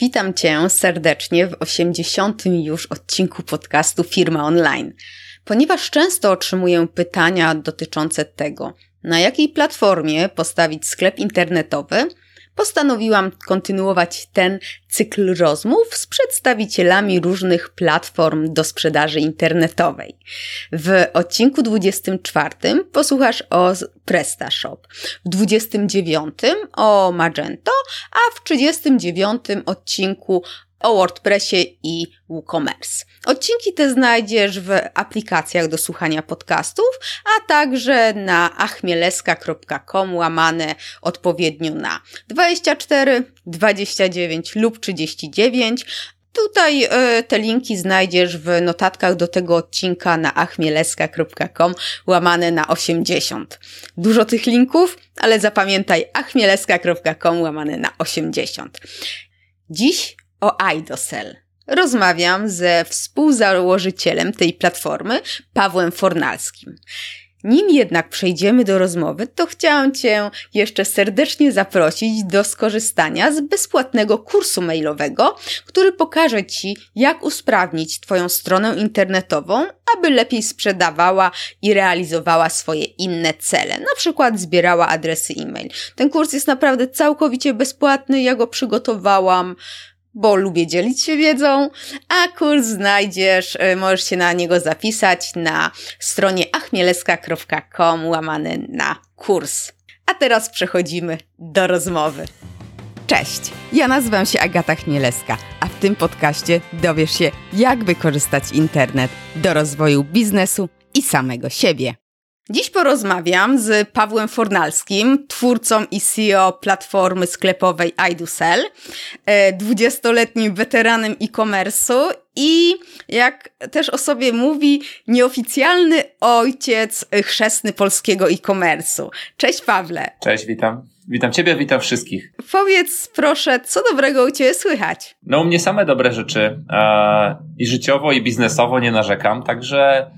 Witam Cię serdecznie w 80. już odcinku podcastu Firma Online. Ponieważ często otrzymuję pytania dotyczące tego, na jakiej platformie postawić sklep internetowy, postanowiłam kontynuować ten cykl rozmów z przedstawicielami różnych platform do sprzedaży internetowej. W odcinku 24 posłuchasz o PrestaShop, w 29 o Magento, a w 39 odcinku o WordPressie i WooCommerce. Odcinki te znajdziesz w aplikacjach do słuchania podcastów, a także na achmieleska.com łamane odpowiednio na 24, 29 lub 39. Tutaj y, te linki znajdziesz w notatkach do tego odcinka na achmieleska.com łamane na 80. Dużo tych linków, ale zapamiętaj achmieleska.com łamane na 80. Dziś o iDosel. Rozmawiam ze współzałożycielem tej platformy, Pawłem Fornalskim. Nim jednak przejdziemy do rozmowy, to chciałam Cię jeszcze serdecznie zaprosić do skorzystania z bezpłatnego kursu mailowego, który pokaże Ci, jak usprawnić Twoją stronę internetową, aby lepiej sprzedawała i realizowała swoje inne cele, na przykład zbierała adresy e-mail. Ten kurs jest naprawdę całkowicie bezpłatny, ja go przygotowałam bo lubię dzielić się wiedzą, a kurs znajdziesz, y, możesz się na niego zapisać na stronie achmieleska.com łamany na kurs. A teraz przechodzimy do rozmowy. Cześć, ja nazywam się Agata Chmielewska, a w tym podcaście dowiesz się, jak wykorzystać internet do rozwoju biznesu i samego siebie. Dziś porozmawiam z Pawłem Fornalskim, twórcą i CEO platformy sklepowej iDoSell, 20-letnim weteranem e-commerce'u i jak też o sobie mówi, nieoficjalny ojciec chrzestny polskiego e-commerce'u. Cześć Pawle. Cześć, witam. Witam Ciebie, witam wszystkich. Powiedz proszę, co dobrego u Ciebie słychać? No u mnie same dobre rzeczy. E, I życiowo, i biznesowo nie narzekam, także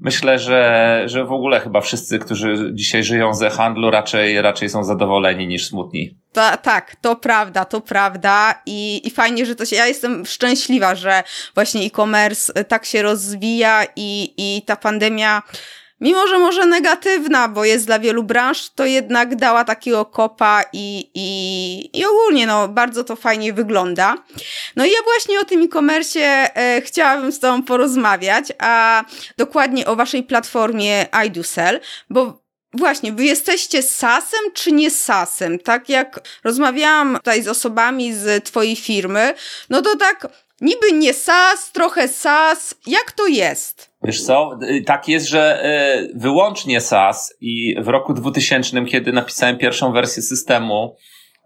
myślę, że, że w ogóle chyba wszyscy, którzy dzisiaj żyją ze handlu, raczej, raczej są zadowoleni niż smutni. Ta, tak, to prawda, to prawda I, i fajnie, że to się, ja jestem szczęśliwa, że właśnie e-commerce tak się rozwija i, i ta pandemia mimo że może negatywna, bo jest dla wielu branż, to jednak dała takiego kopa i, i, i ogólnie no, bardzo to fajnie wygląda. No i ja właśnie o tym e-commerce e, chciałabym z Tobą porozmawiać, a dokładnie o Waszej platformie iDoSell, bo Właśnie, wy jesteście sasem czy nie sasem? Tak jak rozmawiałam tutaj z osobami z twojej firmy, no to tak niby nie sas, trochę sas. Jak to jest? Wiesz co, y, tak jest, że y, wyłącznie SaaS i w roku 2000, kiedy napisałem pierwszą wersję systemu,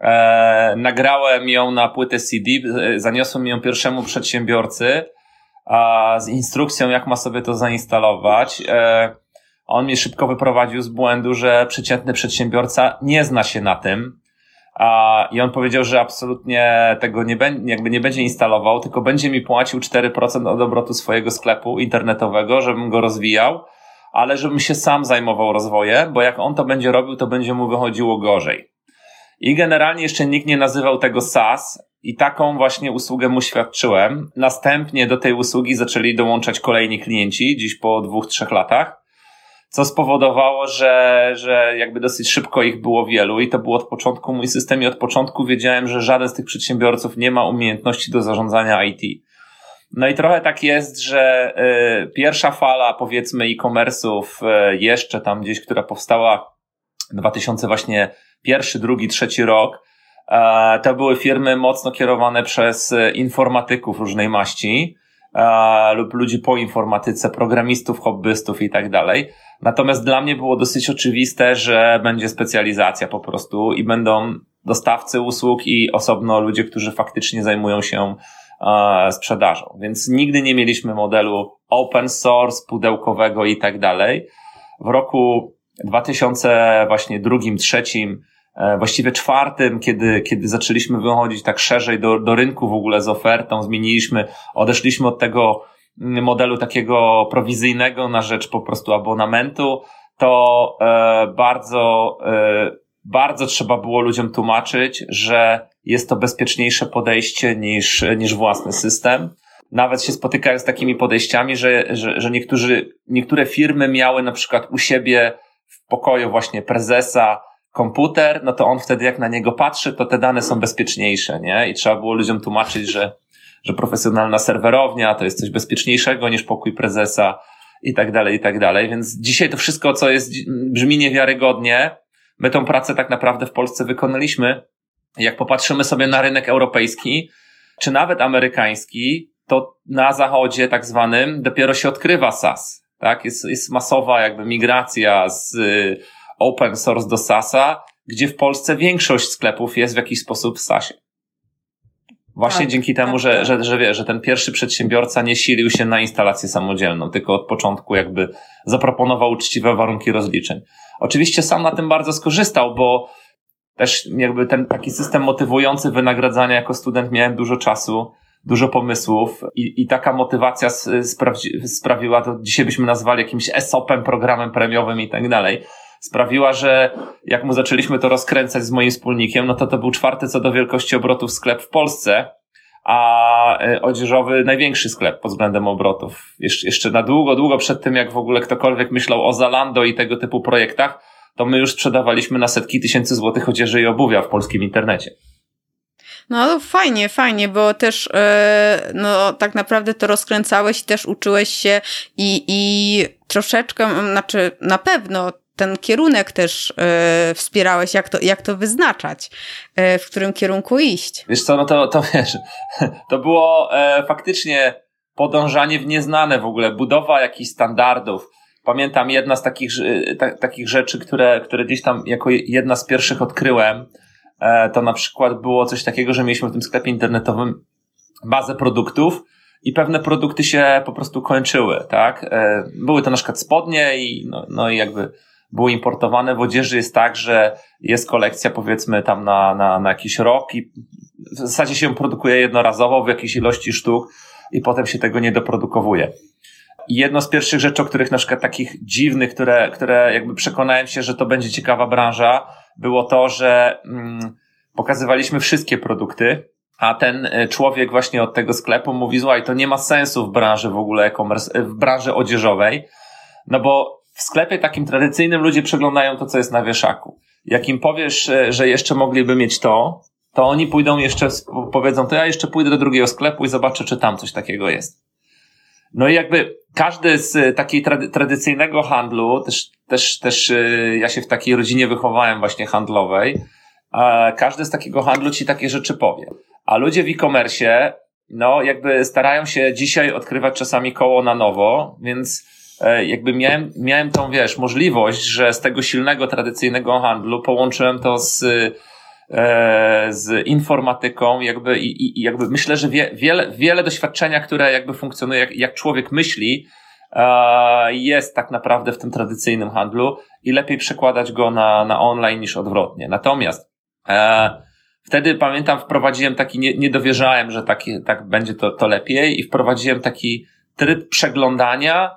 e, nagrałem ją na płytę CD, e, zaniosłem ją pierwszemu przedsiębiorcy z instrukcją, jak ma sobie to zainstalować. E, on mnie szybko wyprowadził z błędu, że przeciętny przedsiębiorca nie zna się na tym a, I on powiedział, że absolutnie tego nie, be, jakby nie będzie instalował, tylko będzie mi płacił 4% od obrotu swojego sklepu internetowego, żebym go rozwijał, ale żebym się sam zajmował rozwojem, bo jak on to będzie robił, to będzie mu wychodziło gorzej. I generalnie jeszcze nikt nie nazywał tego SaaS i taką właśnie usługę mu świadczyłem. Następnie do tej usługi zaczęli dołączać kolejni klienci, dziś po dwóch, trzech latach co spowodowało, że, że jakby dosyć szybko ich było wielu i to było od początku mój system i od początku wiedziałem, że żaden z tych przedsiębiorców nie ma umiejętności do zarządzania IT. No i trochę tak jest, że y, pierwsza fala powiedzmy e-commerce'ów y, jeszcze tam gdzieś, która powstała 2000 właśnie pierwszy, drugi, trzeci rok, y, to były firmy mocno kierowane przez informatyków różnej maści lub ludzi po informatyce, programistów, hobbystów i tak dalej. Natomiast dla mnie było dosyć oczywiste, że będzie specjalizacja po prostu i będą dostawcy usług i osobno ludzie, którzy faktycznie zajmują się e, sprzedażą. Więc nigdy nie mieliśmy modelu open source, pudełkowego i tak dalej. W roku 2000 właśnie drugim, trzecim, e, właściwie czwartym, kiedy, kiedy zaczęliśmy wychodzić tak szerzej do, do rynku w ogóle z ofertą, zmieniliśmy, odeszliśmy od tego modelu takiego prowizyjnego na rzecz po prostu abonamentu, to e, bardzo, e, bardzo trzeba było ludziom tłumaczyć, że jest to bezpieczniejsze podejście niż, niż własny system. Nawet się spotykają z takimi podejściami, że, że, że niektórzy, niektóre firmy miały na przykład u siebie w pokoju właśnie prezesa komputer, no to on wtedy jak na niego patrzy, to te dane są bezpieczniejsze, nie? I trzeba było ludziom tłumaczyć, że, że profesjonalna serwerownia to jest coś bezpieczniejszego niż pokój prezesa i tak dalej, i tak dalej. Więc dzisiaj to wszystko, co jest, brzmi niewiarygodnie. My tą pracę tak naprawdę w Polsce wykonaliśmy. Jak popatrzymy sobie na rynek europejski, czy nawet amerykański, to na zachodzie tak zwanym dopiero się odkrywa SaaS. Tak? Jest, jest masowa jakby migracja z open source do SaaSa, gdzie w Polsce większość sklepów jest w jakiś sposób w SaaSie. Właśnie tak, dzięki temu, tak, że, tak. Że, że, wie, że ten pierwszy przedsiębiorca nie silił się na instalację samodzielną, tylko od początku jakby zaproponował uczciwe warunki rozliczeń. Oczywiście sam na tym bardzo skorzystał, bo też jakby ten taki system motywujący wynagradzania jako student miałem dużo czasu, dużo pomysłów i, i taka motywacja sprawdzi, sprawiła, to dzisiaj byśmy nazwali jakimś ESOP-em, programem premiowym i tak dalej sprawiła, że jak mu zaczęliśmy to rozkręcać z moim wspólnikiem, no to to był czwarty co do wielkości obrotów sklep w Polsce, a e, odzieżowy największy sklep pod względem obrotów. Jeszcze, jeszcze na długo, długo przed tym, jak w ogóle ktokolwiek myślał o Zalando i tego typu projektach, to my już sprzedawaliśmy na setki tysięcy złotych odzieży i obuwia w polskim internecie. No fajnie, fajnie, bo też e, no tak naprawdę to rozkręcałeś i też uczyłeś się i, i troszeczkę, znaczy na pewno ten kierunek też e, wspierałeś, jak to, jak to wyznaczać, e, w którym kierunku iść. Wiesz co, no to, to wiesz, to było e, faktycznie podążanie w nieznane w ogóle, budowa jakichś standardów. Pamiętam jedna z takich, ta, takich rzeczy, które, które gdzieś tam jako jedna z pierwszych odkryłem, e, to na przykład było coś takiego, że mieliśmy w tym sklepie internetowym bazę produktów, i pewne produkty się po prostu kończyły, tak? E, były to na przykład spodnie i no, no i jakby było importowane w odzieży jest tak, że jest kolekcja powiedzmy tam na, na, na jakiś rok i w zasadzie się produkuje jednorazowo w jakiejś ilości sztuk i potem się tego nie doprodukowuje. I jedno z pierwszych rzeczy, o których na przykład takich dziwnych, które, które jakby przekonałem się, że to będzie ciekawa branża, było to, że mm, pokazywaliśmy wszystkie produkty, a ten e, człowiek właśnie od tego sklepu mówi, słuchaj, to nie ma sensu w branży w ogóle e-commerce, w branży odzieżowej, no bo w sklepie takim tradycyjnym ludzie przeglądają to, co jest na wieszaku. Jak im powiesz, e, że jeszcze mogliby mieć to, to oni pójdą jeszcze, powiedzą, to ja jeszcze pójdę do drugiego sklepu i zobaczę, czy tam coś takiego jest. No i jakby każdy z e, takiej trady, tradycyjnego handlu, też, też, też e, ja się w takiej rodzinie wychowałem właśnie handlowej, każdy z takiego handlu ci takie rzeczy powie. A ludzie w e-commerce, no jakby starają się dzisiaj odkrywać czasami koło na nowo, więc jakby miałem, miałem tą, wiesz, możliwość, że z tego silnego, tradycyjnego handlu połączyłem to z, e, z informatyką, jakby i, i jakby myślę, że wie, wiele, wiele doświadczenia, które jakby funkcjonuje, jak, jak człowiek myśli, e, jest tak naprawdę w tym tradycyjnym handlu i lepiej przekładać go na, na online niż odwrotnie. Natomiast wtedy pamiętam, wprowadziłem taki, nie, nie dowierzałem, że taki, tak będzie to, to lepiej i wprowadziłem taki tryb przeglądania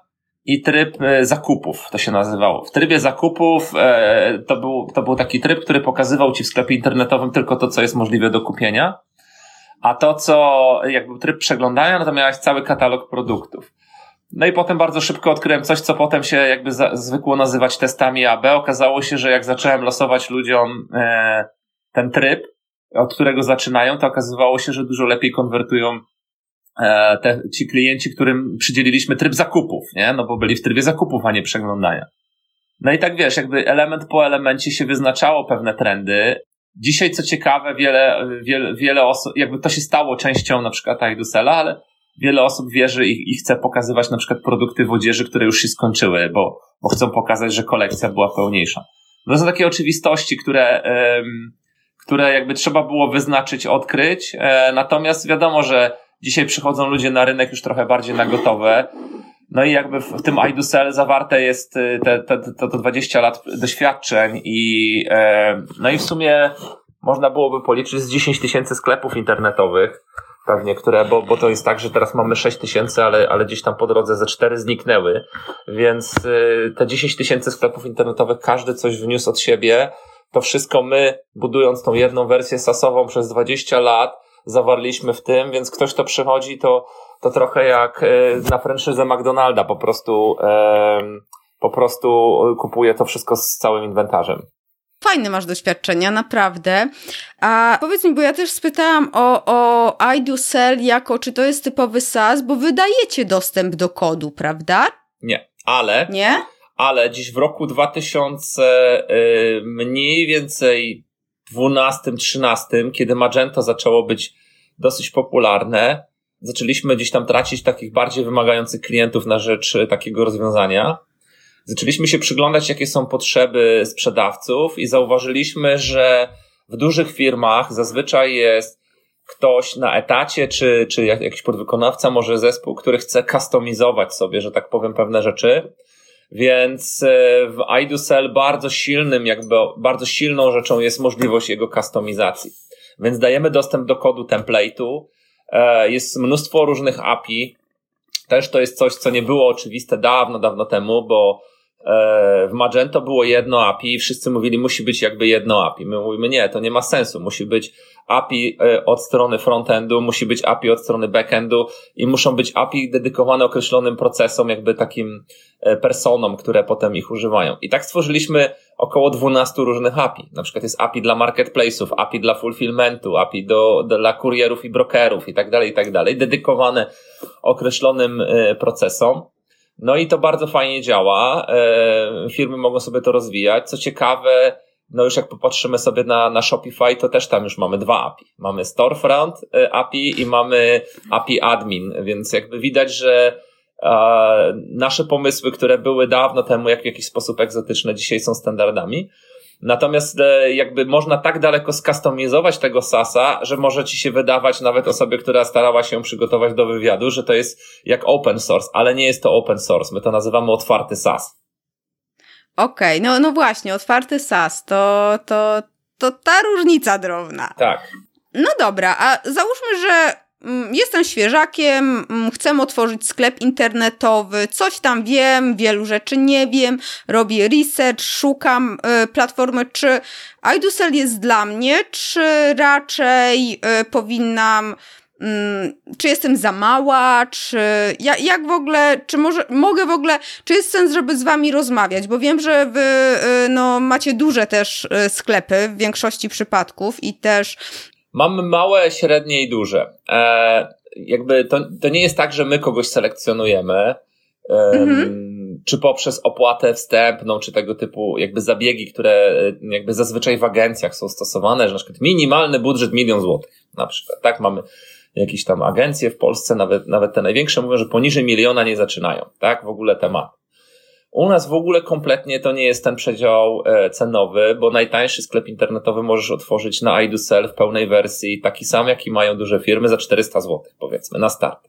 i tryb e, zakupów, to się nazywało. W trybie zakupów e, to, był, to był taki tryb, który pokazywał ci w sklepie internetowym tylko to, co jest możliwe do kupienia, a to, co jakby tryb przeglądania, no to miałeś cały katalog produktów. No i potem bardzo szybko odkryłem coś, co potem się jakby za, zwykło nazywać testami AB. Okazało się, że jak zacząłem losować ludziom e, ten tryb, od którego zaczynają, to okazywało się, że dużo lepiej konwertują te, ci klienci, którym przydzieliliśmy tryb zakupów, nie? No bo byli w trybie zakupów, a nie przeglądania. No i tak wiesz, jakby element po elemencie się wyznaczało pewne trendy. Dzisiaj, co ciekawe, wiele, wiele, wiele osób, jakby to się stało częścią na przykład Aidusela, ale wiele osób wierzy i, i chce pokazywać na przykład produkty w odzieży, które już się skończyły, bo, bo chcą pokazać, że kolekcja była pełniejsza. No to są takie oczywistości, które, które jakby trzeba było wyznaczyć, odkryć, e, natomiast wiadomo, że Dzisiaj przychodzą ludzie na rynek już trochę bardziej na gotowe. No i jakby w tym iDusel zawarte jest y, te, te, te, te 20 lat doświadczeń i e, no i w sumie można byłoby policzyć z 10 tysięcy sklepów internetowych pewnie, które, bo, bo to jest tak, że teraz mamy 6 tysięcy, ale, ale gdzieś tam po drodze ze 4 zniknęły, więc y, te 10 tysięcy sklepów internetowych, każdy coś wniósł od siebie, to wszystko my, budując tą jedną wersję sasową przez 20 lat, zawarliśmy w tym, więc ktoś, kto przychodzi, to, to trochę jak e, na franczyzę McDonalda, po prostu, po prostu kupuje to wszystko z całym inwentarzem. Fajne masz doświadczenia, naprawdę. A powiedz mi, bo ja też spytałam o, o iDoSell jako, czy to jest typowy SaaS, bo wydajecie dostęp do kodu, prawda? Nie, ale... Nie? Ale dziś w roku 2000 yy, mniej więcej 12-13, kiedy Magento zaczęło być dosyć popularne, zaczęliśmy gdzieś tam tracić takich bardziej wymagających klientów na rzecz takiego rozwiązania zaczęliśmy się przyglądać, jakie są potrzeby sprzedawców i zauważyliśmy, że w dużych firmach zazwyczaj jest ktoś na etacie, czy, czy jakiś podwykonawca, może zespół, który chce kustomizować sobie, że tak powiem, pewne rzeczy. Więc e, w iDoSell bardzo silnym, jakby bardzo silną rzeczą jest możliwość jego kustomizacji. Więc dajemy dostęp do kodu template'u. E, jest mnóstwo różnych API. Też to jest coś, co nie było oczywiste dawno, dawno temu, bo w Magento było jedno API i wszyscy mówili, musi być jakby jedno API. My mówimy, nie, to nie ma sensu. Musi być API e, od strony frontendu, musi być API od strony backendu i muszą być API dedykowane określonym procesom, jakby takim e, personom, które potem ich używają. I tak stworzyliśmy około 12 różnych API. Na przykład jest API dla marketplace'ów, API dla fulfillmentu, API do, dla kurierów i brokerów i tak dalej, i tak dalej, dedykowane określonym procesom. No i to bardzo fajnie działa. E, firmy mogą sobie to rozwijać. Co ciekawe, no już jak popatrzymy sobie na, na Shopify, to też tam już mamy dwa API. Mamy Storefront e, API i mamy API Admin, więc jakby widać, że nasze pomysły, które były dawno temu jak w jakiś sposób egzotyczne, dzisiaj są standardami. Natomiast e, jakby można tak daleko skustomizować tego SASa, że może ci się wydawać nawet osobie, która starała się przygotować do wywiadu, że to jest jak open source, ale nie jest to open source. My to nazywamy otwarty SAS. Okej, okay, no, no właśnie, otwarty SAS to, to, to ta różnica drobna. Tak. No dobra, a załóżmy, że jestem świeżakiem, mm, chcę otworzyć sklep internetowy, coś tam wiem, wielu rzeczy nie wiem, robię research, szukam y, platformy, czy iDoSell jest dla mnie, czy raczej y, powinnam mm, czy jestem za mała, czy jak, jak w ogóle, czy może, mogę w ogóle, czy jest sens, żeby z wami rozmawiać, bo wiem, że wy y, no, macie duże też sklepy w większości przypadków i też Mamy małe, średnie i duże. E, jakby to, to nie jest tak, że my kogoś selekcjonujemy, mhm. czy poprzez opłatę wstępną, czy tego typu jakby zabiegi, które e, jakby zazwyczaj w agencjach są stosowane, że na przykład minimalny budżet milion złotych, na przykład. Tak, mamy jakieś tam agencje w Polsce, nawet, nawet te największe mówią, że poniżej miliona nie zaczynają, tak, w ogóle temat. U nas w ogóle kompletnie to nie jest ten przedział e, cenowy, bo najtańszy sklep internetowy możesz otworzyć na iDoSell w pełnej wersji, taki sam, jaki mają duże firmy, za 400 zł, powiedzmy, na start.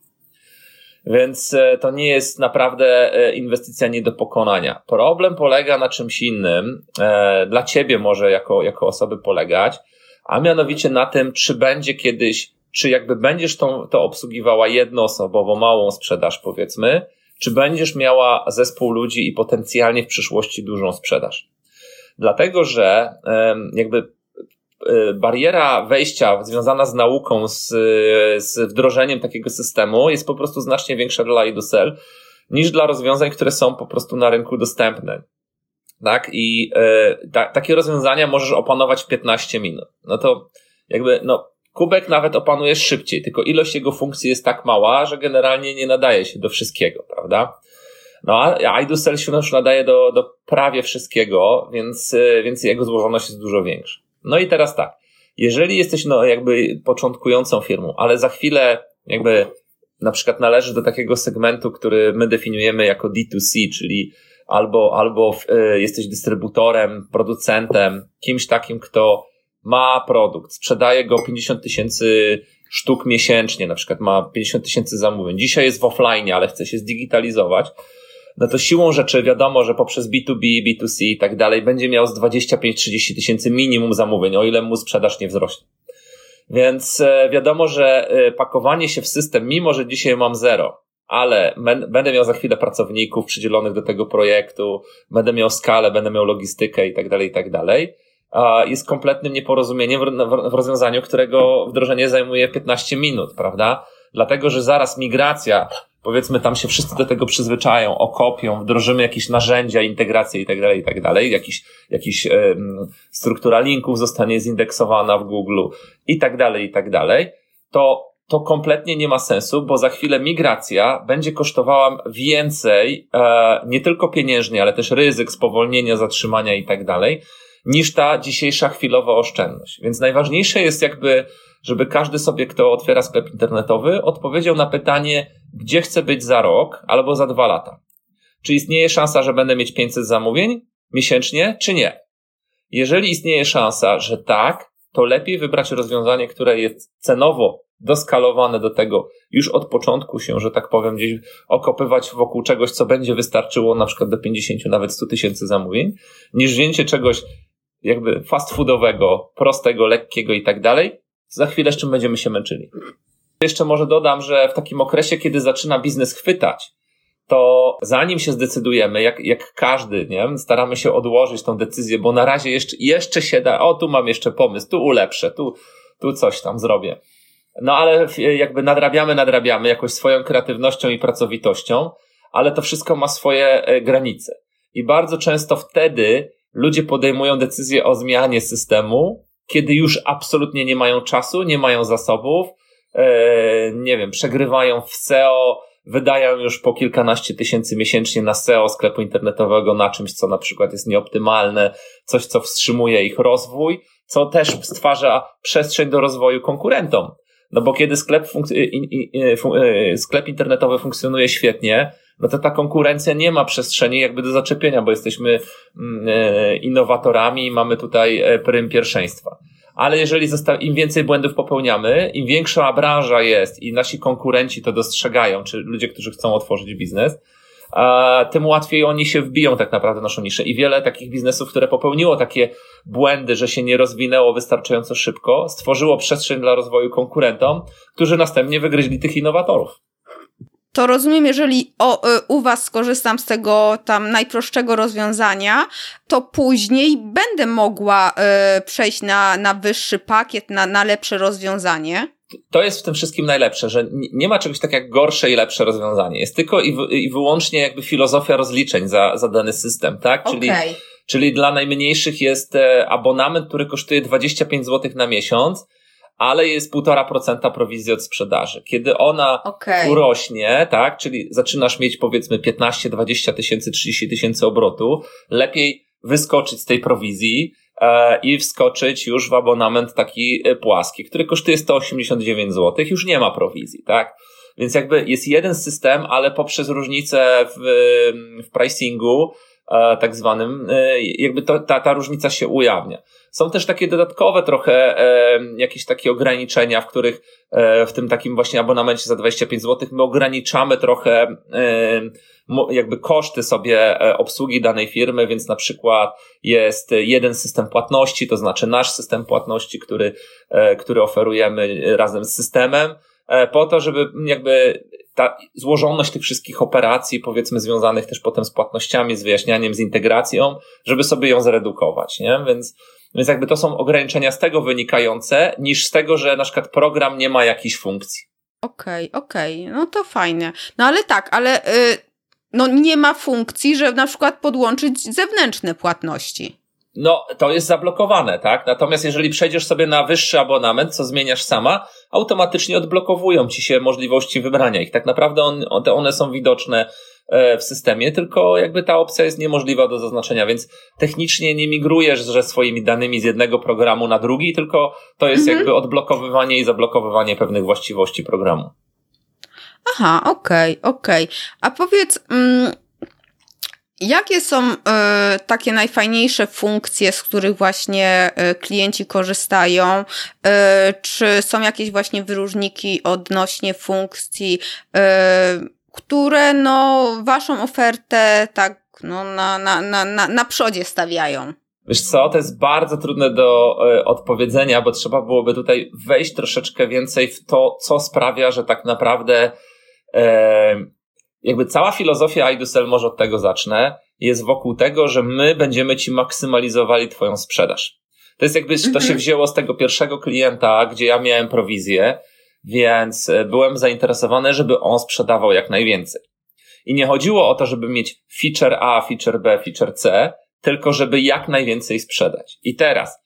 Więc e, to nie jest naprawdę e, inwestycja nie do pokonania. Problem polega na czymś innym, dla ciebie może jako, jako osoby polegać, a mianowicie na tym, czy będzie kiedyś, czy jakby będziesz tą, to obsługiwała jednoosobowo, małą sprzedaż, powiedzmy, czy będziesz miała zespół ludzi i potencjalnie w przyszłości dużą sprzedaż. Dlatego, że jakby e, bariera wejścia związana z nauką, z, z wdrożeniem takiego systemu jest po prostu znacznie większa dla IDOSEL niż dla rozwiązań, które są po prostu na rynku dostępne. Tak? I e, ta, takie rozwiązania możesz opanować w 15 minut. No to jakby, no, Kubek nawet opanujesz szybciej, tylko ilość jego funkcji jest tak mała, że generalnie nie nadaje się do wszystkiego, prawda? No a iDoSell się już nadaje do, do prawie wszystkiego, więc, y, więc jego złożoność jest dużo większa. No i teraz tak, jeżeli jesteś no jakby początkującą firmą, ale za chwilę jakby na przykład należysz do takiego segmentu, który my definiujemy jako D2C, czyli albo, albo y, jesteś dystrybutorem, producentem, kimś takim, kto ma produkt, sprzedaje go 50 tysięcy sztuk miesięcznie, na przykład ma 50 tysięcy zamówień. Dzisiaj jest w offline, ale chce się zdigitalizować. No to siłą rzeczy wiadomo, że poprzez B2B, B2C i tak dalej będzie miał z 25-30 tysięcy minimum zamówień, o ile mu sprzedaż nie wzrośnie. Więc e, wiadomo, że e, pakowanie się w system, mimo że dzisiaj mam zero, ale będę miał za chwilę pracowników przydzielonych do tego projektu, będę miał skalę, będę miał logistykę i tak dalej, i tak dalej jest kompletnym nieporozumieniem w rozwiązaniu, którego wdrożenie zajmuje 15 minut, prawda? Dlatego, że zaraz migracja, powiedzmy tam się wszyscy do tego przyzwyczają, okopią, wdrożymy jakieś narzędzia, integracje i tak dalej, i tak dalej, jakiś, jakiś um, struktura linków zostanie zindeksowana w Google i tak dalej, i tak dalej, to to kompletnie nie ma sensu, bo za chwilę migracja będzie kosztowała więcej, e, nie tylko pieniężnie, ale też ryzyk, spowolnienia, zatrzymania i tak dalej, niż ta dzisiejsza chwilowa oszczędność. Więc najważniejsze jest jakby, żeby każdy sobie, kto otwiera sklep internetowy, odpowiedział na pytanie, gdzie chce być za rok albo za dwa lata. Czy istnieje szansa, że będę mieć 500 zamówień miesięcznie, czy nie? Jeżeli istnieje szansa, że tak, to lepiej wybrać rozwiązanie, które jest cenowo doskalowane do tego już od początku się, że tak powiem, gdzieś okopywać wokół czegoś, co będzie wystarczyło na przykład do 50, nawet 100 tysięcy zamówień, niż wzięcie czegoś jakby fast foodowego, prostego, lekkiego i tak dalej, za chwilę z czym będziemy się męczyli. Jeszcze może dodam, że w takim okresie, kiedy zaczyna biznes chwytać, to zanim się zdecydujemy, jak, jak każdy, nie, staramy się odłożyć tą decyzję, bo na razie jeszcze, jeszcze się da, o tu mam jeszcze pomysł, tu ulepszę, tu, tu coś tam zrobię. No ale jakby nadrabiamy, nadrabiamy jakoś swoją kreatywnością i pracowitością, ale to wszystko ma swoje e, granice. I bardzo często wtedy ludzie podejmują decyzję o zmianie systemu, kiedy już absolutnie nie mają czasu, nie mają zasobów, e, nie wiem, przegrywają w SEO, wydają już po kilkanaście tysięcy miesięcznie na SEO sklepu internetowego na czymś, co na przykład jest nieoptymalne, coś, co wstrzymuje ich rozwój, co też stwarza przestrzeń do rozwoju konkurentom. No bo kiedy sklep, sklep internetowy funkcjonuje świetnie, no to ta konkurencja nie ma przestrzeni jakby do zaczepienia, bo jesteśmy mm, e, innowatorami i mamy tutaj e, prym pierwszeństwa. Ale jeżeli im więcej błędów popełniamy, im większa branża jest i nasi konkurenci to dostrzegają, czy ludzie, którzy chcą otworzyć biznes, tym łatwiej oni się wbiją tak naprawdę naszą niszę. I wiele takich biznesów, które popełniło takie błędy, że się nie rozwinęło wystarczająco szybko, stworzyło przestrzeń dla rozwoju konkurentom, którzy następnie wygryźli tych innowatorów to rozumiem, jeżeli o, y, u Was skorzystam z tego tam najprostszego rozwiązania, to później będę mogła y, przejść na, na wyższy pakiet, na, na lepsze rozwiązanie. To jest w tym wszystkim najlepsze, że nie ma czegoś tak jak gorsze i lepsze rozwiązanie. Jest tylko i, w, i wyłącznie jakby filozofia rozliczeń za, za dany system, tak? Czyli, okay. czyli dla najmniejszych jest e, abonament, który kosztuje 25 zł na miesiąc, ale jest 1,5% prowizji od sprzedaży. Kiedy ona okay. urośnie, tak, czyli zaczynasz mieć powiedzmy 15, 20 tysięcy, 30 tysięcy obrotu, lepiej wyskoczyć z tej prowizji e, i wskoczyć już w abonament taki e, płaski, który kosztuje 189 zł, już nie ma prowizji, tak? Więc jakby jest jeden system, ale poprzez różnicę w, w pricingu, tak zwanym, e, jakby to, ta, ta różnica się ujawnia. Są też takie dodatkowe trochę e, jakieś takie ograniczenia, w których e, w tym takim właśnie abonamencie za 25 zł my ograniczamy trochę e, jakby koszty sobie e, obsługi danej firmy, więc na przykład jest jeden system płatności, to znaczy nasz system płatności, który, e, który oferujemy razem z systemem, e, po to, żeby jakby ta złożoność tych wszystkich operacji, powiedzmy, związanych też potem z płatnościami, z wyjaśnianiem, z integracją, żeby sobie ją zredukować, nie? Więc więc jakby to są ograniczenia z tego wynikające, niż z tego, że na przykład program nie ma jakiejś funkcji. Okej, okay, okej, okay. no to fajne. No ale tak, ale yy, no nie ma funkcji, że na przykład podłączyć zewnętrzne płatności. No, to jest zablokowane, tak? Natomiast jeżeli przejdziesz sobie na wyższy abonament, co zmieniasz sama, automatycznie odblokowują ci się możliwości wybrania ich. Tak naprawdę on, one są widoczne E, w systemie, tylko jakby ta opcja jest niemożliwa do zaznaczenia, więc technicznie nie migrujesz że swoimi danymi z jednego programu na drugi, tylko to jest mhm. jakby odblokowywanie i zablokowywanie pewnych właściwości programu. Aha, okej, okay, okej. Okay. A powiedz, mm, jakie są y, takie najfajniejsze funkcje, z których właśnie y, klienci korzystają? Y, czy są jakieś właśnie wyróżniki odnośnie funkcji? które no waszą ofertę tak no, na, na, na, na, na przodzie stawiają? Wiesz co, to jest bardzo trudne do y, odpowiedzenia, bo trzeba byłoby tutaj wejść troszeczkę więcej w to, co sprawia, że tak naprawdę y, jakby cała filozofia iDusel, może od tego zacznę, jest wokół tego, że my będziemy ci maksymalizowali twoją sprzedaż. To jest jakby, to się Mhm. wzięło z tego pierwszego klienta, gdzie ja miałem prowizję, więc e, byłem zainteresowany, żeby on sprzedawał jak najwięcej. I nie chodziło o to, żeby mieć feature A, feature B, feature C, tylko żeby jak najwięcej sprzedać. I teraz,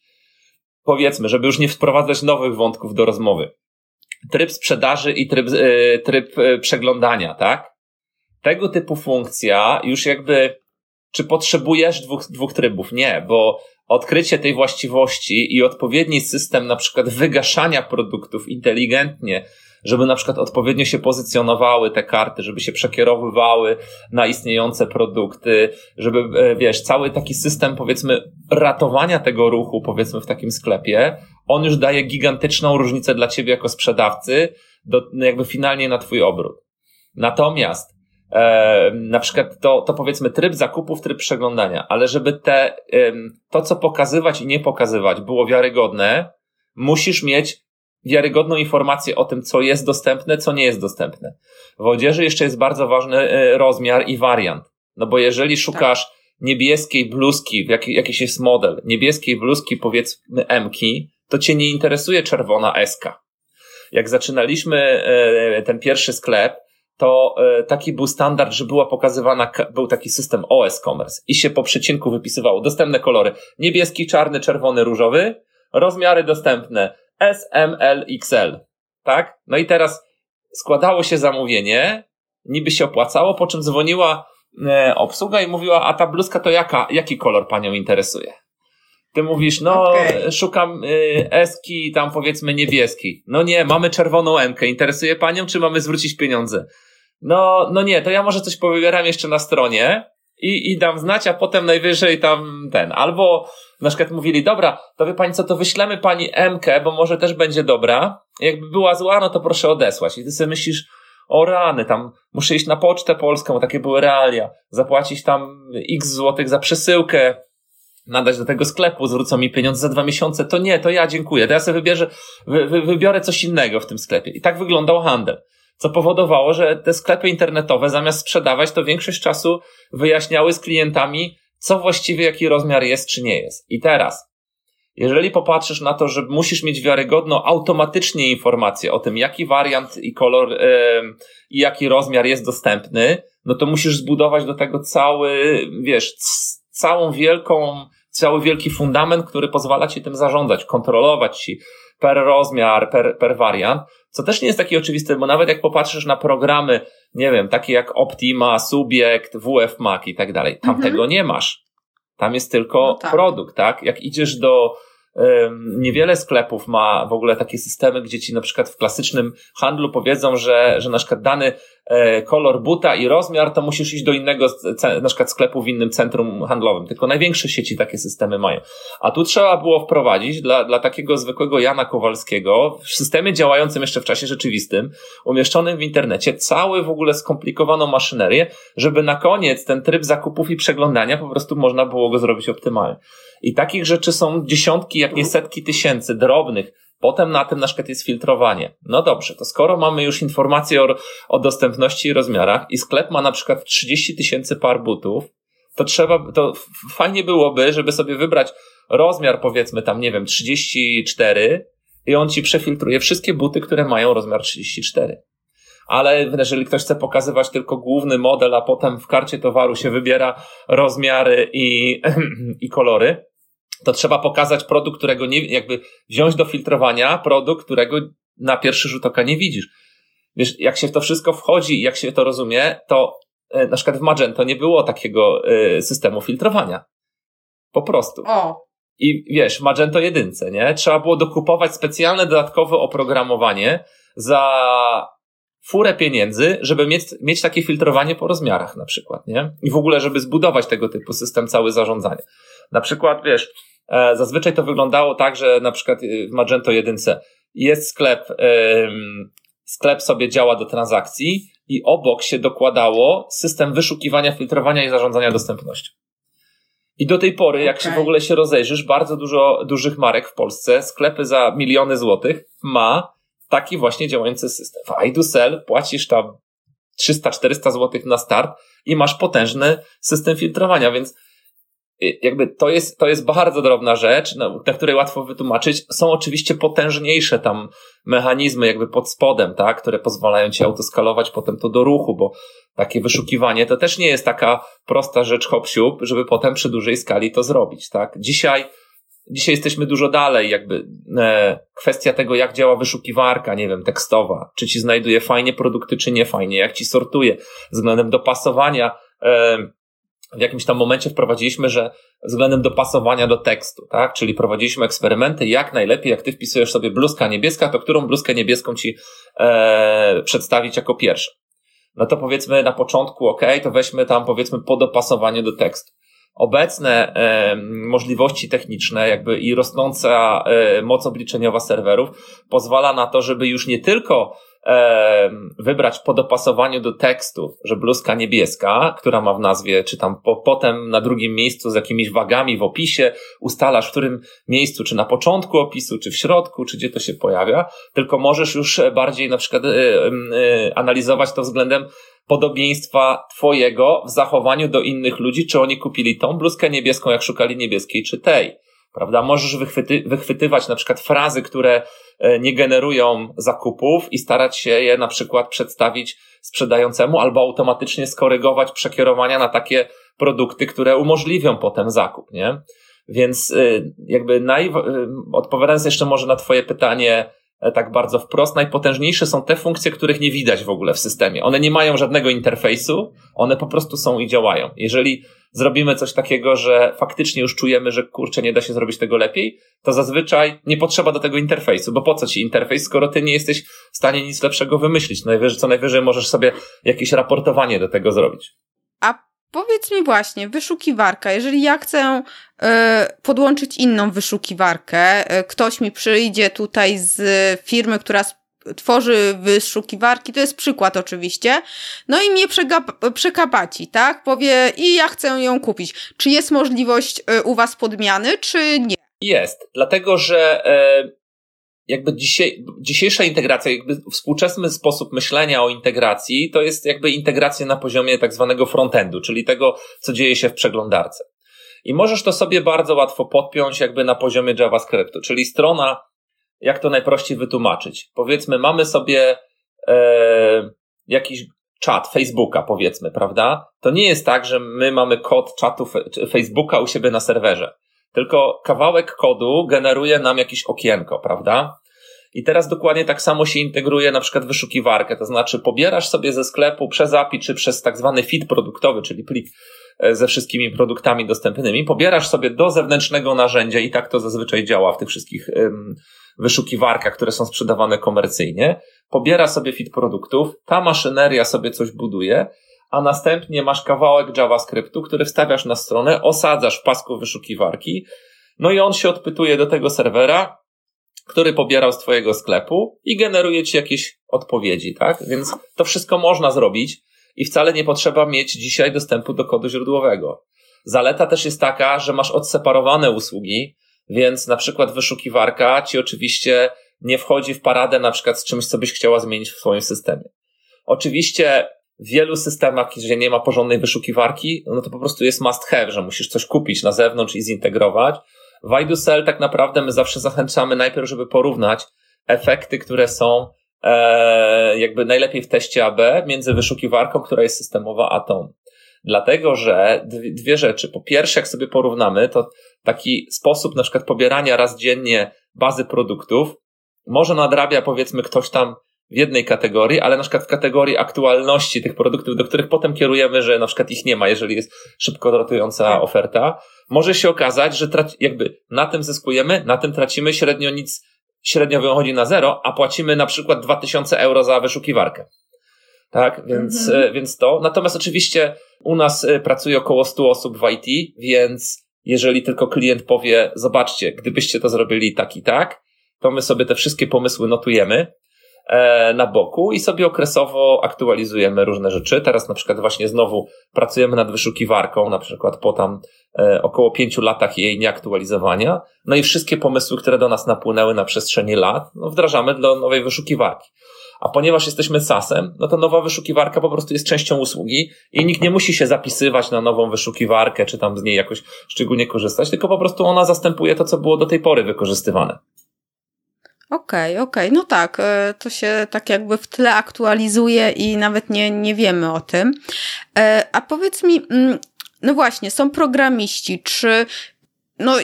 powiedzmy, żeby już nie wprowadzać nowych wątków do rozmowy. Tryb sprzedaży i tryb, e, tryb e, przeglądania, tak? Tego typu funkcja już jakby, czy potrzebujesz dwóch, dwóch trybów? Nie, bo odkrycie tej właściwości i odpowiedni system na przykład wygaszania produktów inteligentnie, żeby na przykład odpowiednio się pozycjonowały te karty, żeby się przekierowywały na istniejące produkty, żeby, e, wiesz, cały taki system, powiedzmy, ratowania tego ruchu, powiedzmy, w takim sklepie, on już daje gigantyczną różnicę dla ciebie jako sprzedawcy, do, jakby finalnie na twój obrót. Natomiast e, na przykład to, to powiedzmy tryb zakupów, tryb przeglądania, ale żeby te, em, to co pokazywać i nie pokazywać było wiarygodne, musisz mieć wiarygodną informację o tym, co jest dostępne, co nie jest dostępne. W odzieży jeszcze jest bardzo ważny e, rozmiar i wariant. No bo jeżeli szukasz niebieskiej bluzki, jak, jakiś jest model, niebieskiej bluzki powiedzmy M-ki, to cię nie interesuje czerwona SK. Jak zaczynaliśmy e, ten pierwszy sklep, to e, taki był standard, że była pokazywana, ka- był taki system OS Commerce i się po przecinku wypisywało dostępne kolory niebieski, czarny, czerwony, różowy, rozmiary dostępne S, M, L, XL. Tak? No i teraz składało się zamówienie, niby się opłacało, po czym dzwoniła e, obsługa i mówiła, a ta bluzka to jaka, jaki kolor panią interesuje? Ty mówisz, no Okej. szukam y, eski, tam powiedzmy niebieski. No nie, mamy czerwoną emkę. Interesuje panią, czy mamy zwrócić pieniądze? No, no nie, to ja może coś powybieram jeszcze na stronie i, i dam znać, a potem najwyżej tam ten. Albo na przykład mówili, dobra, to wie pani co, to wyślemy pani emkę, bo może też będzie dobra. Jakby była zła, no to proszę odesłać. I ty sobie myślisz, o rany, tam muszę iść na pocztę polską, bo takie były realia, zapłacić tam x złotych za przesyłkę, nadać do tego sklepu, zwrócą mi pieniądze za dwa miesiące, to nie, to ja dziękuję, to ja sobie wybierze, wy, wy, wybiorę coś innego w tym sklepie. I tak wyglądał handel. Co powodowało, że te sklepy internetowe zamiast sprzedawać, to większość czasu wyjaśniały z klientami, co właściwie jaki rozmiar jest, czy nie jest. I teraz, jeżeli popatrzysz na to, że musisz mieć wiarygodną automatycznie informację o tym, jaki wariant i kolor em, i jaki rozmiar jest dostępny, no to musisz zbudować do tego cały, wiesz, całą wielką, cały wielki fundament, który pozwala ci tym zarządzać, kontrolować ci per rozmiar, per, per wariant, co też nie jest takie oczywiste, bo nawet jak popatrzysz na programy, nie wiem, takie jak Optima, Subjekt, WF Mac i tak dalej, tam Mhm. tego nie masz. Tam jest tylko No tak. produkt, tak? Jak idziesz do niewiele sklepów ma w ogóle takie systemy, gdzie ci na przykład w klasycznym handlu powiedzą, że, że na przykład dany e, kolor buta i rozmiar, to musisz iść do innego na przykład sklepu w innym centrum handlowym. Tylko największe sieci takie systemy mają. A tu trzeba było wprowadzić dla, dla takiego zwykłego Jana Kowalskiego w systemie działającym jeszcze w czasie rzeczywistym, umieszczonym w internecie, cały w ogóle skomplikowaną maszynerię, żeby na koniec ten tryb zakupów i przeglądania po prostu można było go zrobić optymalnie. I takich rzeczy są dziesiątki, jak nie setki tysięcy drobnych. Potem na tym na przykład jest filtrowanie. No dobrze, to skoro mamy już informacje o, o dostępności i rozmiarach i sklep ma na przykład 30 tysięcy par butów, to trzeba, to fajnie byłoby, żeby sobie wybrać rozmiar powiedzmy tam, nie wiem, 34 i on ci przefiltruje wszystkie buty, które mają rozmiar 34. Ale jeżeli ktoś chce pokazywać tylko główny model, a potem w karcie towaru się wybiera rozmiary i, i kolory, to trzeba pokazać produkt, którego nie, jakby wziąć do filtrowania produkt, którego na pierwszy rzut oka nie widzisz. Wiesz, jak się w to wszystko wchodzi, jak się to rozumie, to e, na przykład w Magento nie było takiego e, systemu filtrowania. Po prostu. O, I wiesz, Magento jedynce, nie? Trzeba było dokupować specjalne dodatkowe oprogramowanie za furę pieniędzy, żeby mieć, mieć takie filtrowanie po rozmiarach na przykład, nie? I w ogóle, żeby zbudować tego typu system cały zarządzania. Na przykład, wiesz, zazwyczaj to wyglądało tak, że na przykład e, w Magento jedynce jest sklep, sklep sobie działa do transakcji i obok się dokładało system wyszukiwania, filtrowania i zarządzania dostępnością. I do tej pory, jak się w ogóle się rozejrzysz, bardzo dużo dużych marek w Polsce, sklepy za miliony złotych ma taki właśnie działający system. W iDoSell płacisz tam 300-400 złotych na start i masz potężny system filtrowania, więc jakby to jest, to jest bardzo drobna rzecz, no, na której łatwo wytłumaczyć. Są oczywiście potężniejsze tam mechanizmy jakby pod spodem, tak, które pozwalają ci autoskalować potem to do ruchu, bo takie wyszukiwanie to też nie jest taka prosta rzecz hop żeby potem przy dużej skali to zrobić, tak. Dzisiaj Dzisiaj jesteśmy dużo dalej, jakby e, kwestia tego, jak działa wyszukiwarka, nie wiem, tekstowa, czy ci znajduje fajnie produkty, czy nie fajnie, jak ci sortuje, względem dopasowania. E, w jakimś tam momencie wprowadziliśmy, że względem dopasowania do tekstu, tak? Czyli prowadziliśmy eksperymenty, jak najlepiej, jak ty wpisujesz sobie bluzka niebieska, to którą bluzkę niebieską ci e, przedstawić jako pierwsze. No to powiedzmy na początku, ok, to weźmy tam powiedzmy po dopasowaniu do tekstu obecne e, możliwości techniczne, jakby i rosnąca e, moc obliczeniowa serwerów pozwala na to, żeby już nie tylko e, wybrać po dopasowaniu do tekstu, że bluzka niebieska, która ma w nazwie, czy tam po, potem na drugim miejscu z jakimiś wagami w opisie ustalasz, w którym miejscu, czy na początku opisu, czy w środku, czy gdzie to się pojawia, tylko możesz już bardziej na przykład e, e, analizować to względem podobieństwa twojego w zachowaniu do innych ludzi, czy oni kupili tą bluzkę niebieską, jak szukali niebieskiej, czy tej. Prawda? Możesz wychwyty, wychwytywać na przykład frazy, które e, nie generują zakupów i starać się je na przykład przedstawić sprzedającemu albo automatycznie skorygować przekierowania na takie produkty, które umożliwią potem zakup, nie? Więc e, jakby naj... E, odpowiadając jeszcze może na twoje pytanie, tak bardzo wprost, najpotężniejsze są te funkcje, których nie widać w ogóle w systemie. One nie mają żadnego interfejsu, one po prostu są i działają. Jeżeli zrobimy coś takiego, że faktycznie już czujemy, że kurczę, nie da się zrobić tego lepiej, to zazwyczaj nie potrzeba do tego interfejsu, bo po co ci interfejs, skoro ty nie jesteś w stanie nic lepszego wymyślić? Najwyżej, co najwyżej możesz sobie jakieś raportowanie do tego zrobić. A Powiedz mi właśnie, wyszukiwarka, jeżeli ja chcę y, podłączyć inną wyszukiwarkę, y, ktoś mi przyjdzie tutaj z firmy, która tworzy wyszukiwarki, to jest przykład oczywiście, no i mnie przekapaci, tak? Powie i ja chcę ją kupić. Czy jest możliwość y, u Was podmiany, czy nie? Jest, dlatego że jakby dzisiejsza integracja, jakby współczesny sposób myślenia o integracji, to jest jakby integracja na poziomie tak zwanego frontendu, czyli tego, co dzieje się w przeglądarce. I możesz to sobie bardzo łatwo podpiąć jakby na poziomie JavaScriptu, czyli strona, jak to najprościej wytłumaczyć. Powiedzmy, mamy sobie e, jakiś czat Facebooka, powiedzmy, prawda? To nie jest tak, że my mamy kod czatu Facebooka u siebie na serwerze tylko kawałek kodu generuje nam jakieś okienko, prawda? I teraz dokładnie tak samo się integruje na przykład wyszukiwarkę, to znaczy pobierasz sobie ze sklepu przez API czy przez tak zwany feed produktowy, czyli plik e, ze wszystkimi produktami dostępnymi, pobierasz sobie do zewnętrznego narzędzia i tak to zazwyczaj działa w tych wszystkich wyszukiwarkach, które są sprzedawane komercyjnie. Pobiera sobie feed produktów, ta maszyneria sobie coś buduje, a następnie masz kawałek JavaScriptu, który wstawiasz na stronę, osadzasz w pasku wyszukiwarki, no i on się odpytuje do tego serwera, który pobierał z Twojego sklepu i generuje Ci jakieś odpowiedzi, tak? Więc to wszystko można zrobić i wcale nie potrzeba mieć dzisiaj dostępu do kodu źródłowego. Zaleta też jest taka, że masz odseparowane usługi, więc na przykład wyszukiwarka Ci oczywiście nie wchodzi w paradę na przykład z czymś, co byś chciała zmienić w swoim systemie. Oczywiście w wielu systemach, gdzie nie ma porządnej wyszukiwarki, no to po prostu jest must have, że musisz coś kupić na zewnątrz i zintegrować. W IDOCell tak naprawdę my zawsze zachęcamy najpierw, żeby porównać efekty, które są e, jakby najlepiej w teście AB między wyszukiwarką, która jest systemowa, a tą. Dlatego, że dwie rzeczy. Po pierwsze, jak sobie porównamy, to taki sposób na przykład pobierania raz dziennie bazy produktów może nadrabia powiedzmy ktoś tam w jednej kategorii, ale na przykład w kategorii aktualności tych produktów, do których potem kierujemy, że na przykład ich nie ma, jeżeli jest szybko rotująca tak. oferta, może się okazać, że traci, jakby na tym zyskujemy, na tym tracimy średnio nic, średnio wychodzi na zero, a płacimy na przykład 2000 euro za wyszukiwarkę. Tak, więc, mhm. E, więc to. Natomiast oczywiście u nas e, pracuje około 100 osób w IT, więc jeżeli tylko klient powie, zobaczcie, gdybyście to zrobili tak i tak, to my sobie te wszystkie pomysły notujemy na boku i sobie okresowo aktualizujemy różne rzeczy. Teraz na przykład właśnie znowu pracujemy nad wyszukiwarką, na przykład po tam e, około pięciu latach jej nieaktualizowania. No i wszystkie pomysły, które do nas napłynęły na przestrzeni lat, no wdrażamy do nowej wyszukiwarki. A ponieważ jesteśmy SaaS-em, no to nowa wyszukiwarka po prostu jest częścią usługi i nikt nie musi się zapisywać na nową wyszukiwarkę, czy tam z niej jakoś szczególnie korzystać, tylko po prostu ona zastępuje to, co było do tej pory wykorzystywane. Okej, okay, okej. Okay. No tak, e, to się tak jakby w tle aktualizuje i nawet nie, nie wiemy o tym. E, a powiedz mi, mm, no właśnie, są programiści, czy no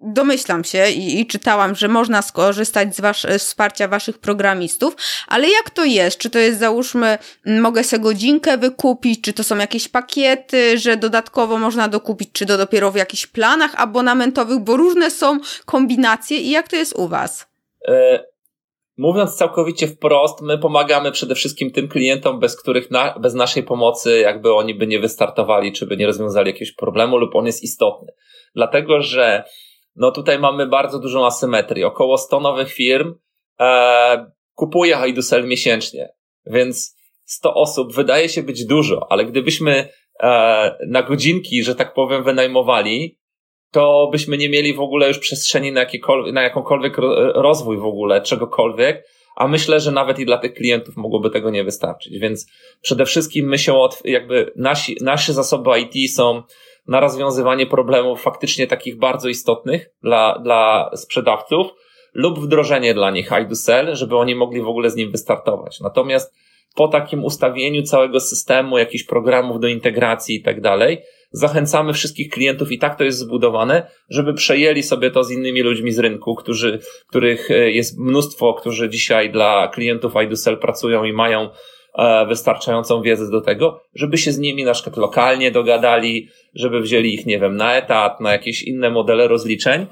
domyślam się i, i, czytałam, że można skorzystać z, was, z wsparcia waszych programistów, ale jak to jest? Czy to jest załóżmy, mogę sobie godzinkę wykupić, czy to są jakieś pakiety, że dodatkowo można dokupić, czy to dopiero w jakichś planach abonamentowych, bo różne są kombinacje i jak to jest u was? E, mówiąc całkowicie wprost, my pomagamy przede wszystkim tym klientom, bez których na, bez naszej pomocy jakby oni by nie wystartowali, czy by nie rozwiązali jakiegoś problemu lub on jest istotny. Dlatego, że no tutaj mamy bardzo dużą asymetrię. Około 100 nowych firm e, kupuje Haidusel miesięcznie, więc 100 osób wydaje się być dużo, ale gdybyśmy e, na godzinki, że tak powiem, wynajmowali, to byśmy nie mieli w ogóle już przestrzeni na, na jakąkolwiek rozwój w ogóle, czegokolwiek, a myślę, że nawet i dla tych klientów mogłoby tego nie wystarczyć. Więc przede wszystkim my się od, jakby nasi, nasze zasoby IT są na rozwiązywanie problemów faktycznie takich bardzo istotnych dla, dla sprzedawców lub wdrożenie dla nich I do żeby oni mogli w ogóle z nim wystartować. Natomiast po takim ustawieniu całego systemu, jakichś programów do integracji i tak dalej, zachęcamy wszystkich klientów i tak to jest zbudowane, żeby przejęli sobie to z innymi ludźmi z rynku, którzy, których e, jest mnóstwo, którzy dzisiaj dla klientów iDoSell pracują i mają e, wystarczającą wiedzę do tego, żeby się z nimi na przykład lokalnie dogadali, żeby wzięli ich, nie wiem, na etat, na jakieś inne modele rozliczeń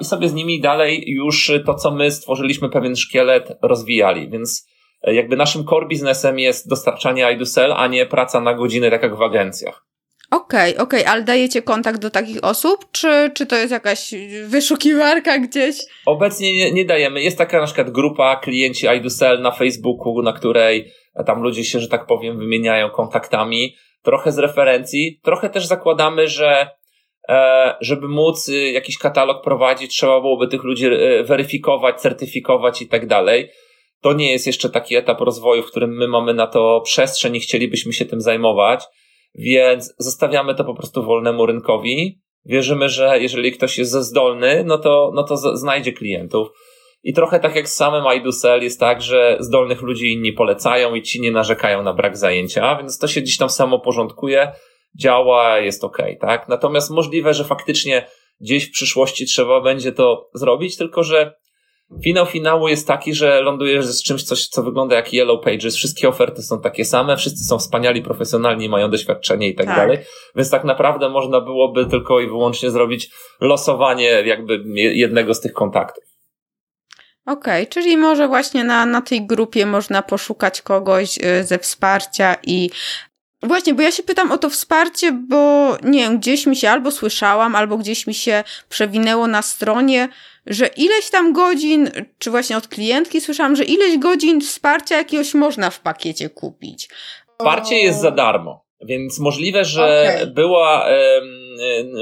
i sobie z nimi dalej już to, co my stworzyliśmy, pewien szkielet rozwijali. Więc e, jakby naszym core biznesem jest dostarczanie iDoSell, a nie praca na godziny, tak jak w agencjach. Okej, okay, okej, okay. ale dajecie kontakt do takich osób, czy, czy to jest jakaś wyszukiwarka gdzieś? Obecnie nie, nie dajemy. Jest taka na przykład grupa klienci iDoSell na Facebooku, na której tam ludzie się, że tak powiem, wymieniają kontaktami. Trochę z referencji, trochę też zakładamy, że e, żeby móc y, jakiś katalog prowadzić, trzeba byłoby tych ludzi e, weryfikować, certyfikować i tak dalej. To nie jest jeszcze taki etap rozwoju, w którym my mamy na to przestrzeń i chcielibyśmy się tym zajmować. Więc zostawiamy to po prostu wolnemu rynkowi. Wierzymy, że jeżeli ktoś jest zdolny, no to, no to znajdzie klientów. I trochę tak jak z samym iDusel jest tak, że zdolnych ludzi inni polecają i ci nie narzekają na brak zajęcia, więc to się gdzieś tam samo porządkuje, działa, jest ok, tak? Natomiast możliwe, że faktycznie gdzieś w przyszłości trzeba będzie to zrobić, tylko że Finał finału jest taki, że lądujesz z czymś, coś, co wygląda jak Yellow Pages. Wszystkie oferty są takie same, wszyscy są wspaniali, profesjonalni, mają doświadczenie i tak, tak, dalej. Więc tak naprawdę można byłoby tylko i wyłącznie zrobić losowanie jakby jednego z tych kontaktów. Okej, okay, czyli może właśnie na, na tej grupie można poszukać kogoś y, ze wsparcia i Właśnie, bo ja się pytam o to wsparcie, bo nie wiem, gdzieś mi się albo słyszałam, albo gdzieś mi się przewinęło na stronie, że ileś tam godzin, czy właśnie od klientki słyszałam, że ileś godzin wsparcia jakiegoś można w pakiecie kupić. Wsparcie jest za darmo, więc możliwe, że okay. była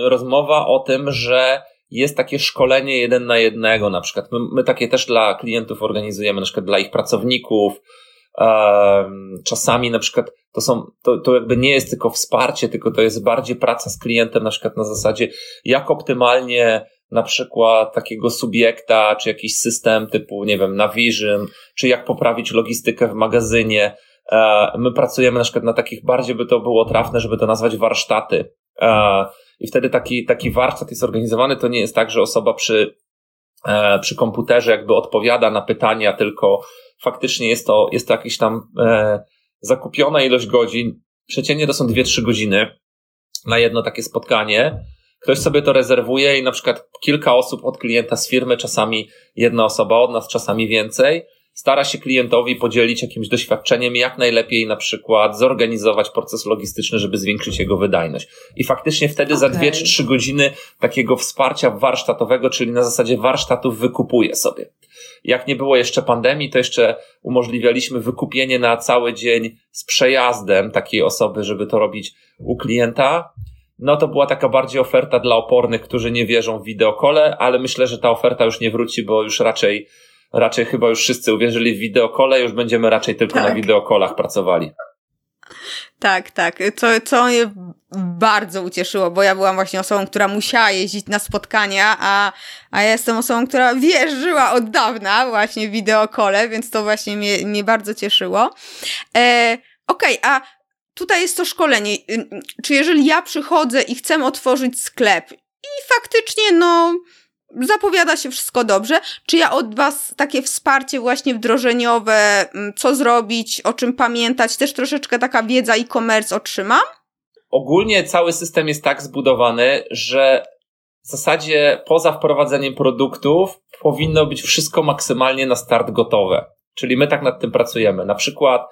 rozmowa o tym, że jest takie szkolenie jeden na jednego, na przykład. My, my takie też dla klientów organizujemy, na przykład dla ich pracowników. czasami na przykład to są, to, to jakby nie jest tylko wsparcie, tylko to jest bardziej praca z klientem, na przykład na zasadzie, jak optymalnie na przykład takiego subiekta, czy jakiś system typu, nie wiem, Navision, czy jak poprawić logistykę w magazynie. E, my pracujemy na przykład na takich, bardziej by to było trafne, żeby to nazwać warsztaty. E, I wtedy taki, taki warsztat jest organizowany, to nie jest tak, że osoba przy, e, przy komputerze jakby odpowiada na pytania, tylko faktycznie jest to, jest to jakiś tam zakupiona ilość godzin. Przeciętnie to są 2-3 godziny na jedno takie spotkanie Ktoś sobie to rezerwuje i na przykład kilka osób od klienta z firmy, czasami jedna osoba od nas, czasami więcej, stara się klientowi podzielić jakimś doświadczeniem, jak najlepiej na przykład zorganizować proces logistyczny, żeby zwiększyć jego wydajność. I faktycznie wtedy okay. za dwie czy trzy godziny takiego wsparcia warsztatowego, czyli na zasadzie warsztatów wykupuje sobie. Jak nie było jeszcze pandemii, to jeszcze umożliwialiśmy wykupienie na cały dzień z przejazdem takiej osoby, żeby to robić u klienta no to była taka bardziej oferta dla opornych, którzy nie wierzą w wideokole, ale myślę, że ta oferta już nie wróci, bo już raczej raczej chyba już wszyscy uwierzyli w wideokole, już będziemy raczej tylko tak. na wideokolach pracowali. Tak, tak. Co, co mnie bardzo ucieszyło, bo ja byłam właśnie osobą, która musiała jeździć na spotkania, a, a ja jestem osobą, która wierzyła od dawna właśnie w wideokole, więc to właśnie mnie, mnie bardzo cieszyło. E, Okej, okay, a tutaj jest to szkolenie. Y, czy jeżeli ja przychodzę i chcę otworzyć sklep i faktycznie, no, zapowiada się wszystko dobrze. Czy ja od Was takie wsparcie właśnie wdrożeniowe, mm, co zrobić, o czym pamiętać, też troszeczkę taka wiedza e-commerce otrzymam? Ogólnie cały system jest tak zbudowany, że w zasadzie poza wprowadzeniem produktów powinno być wszystko maksymalnie na start gotowe. Czyli my tak nad tym pracujemy. Na przykład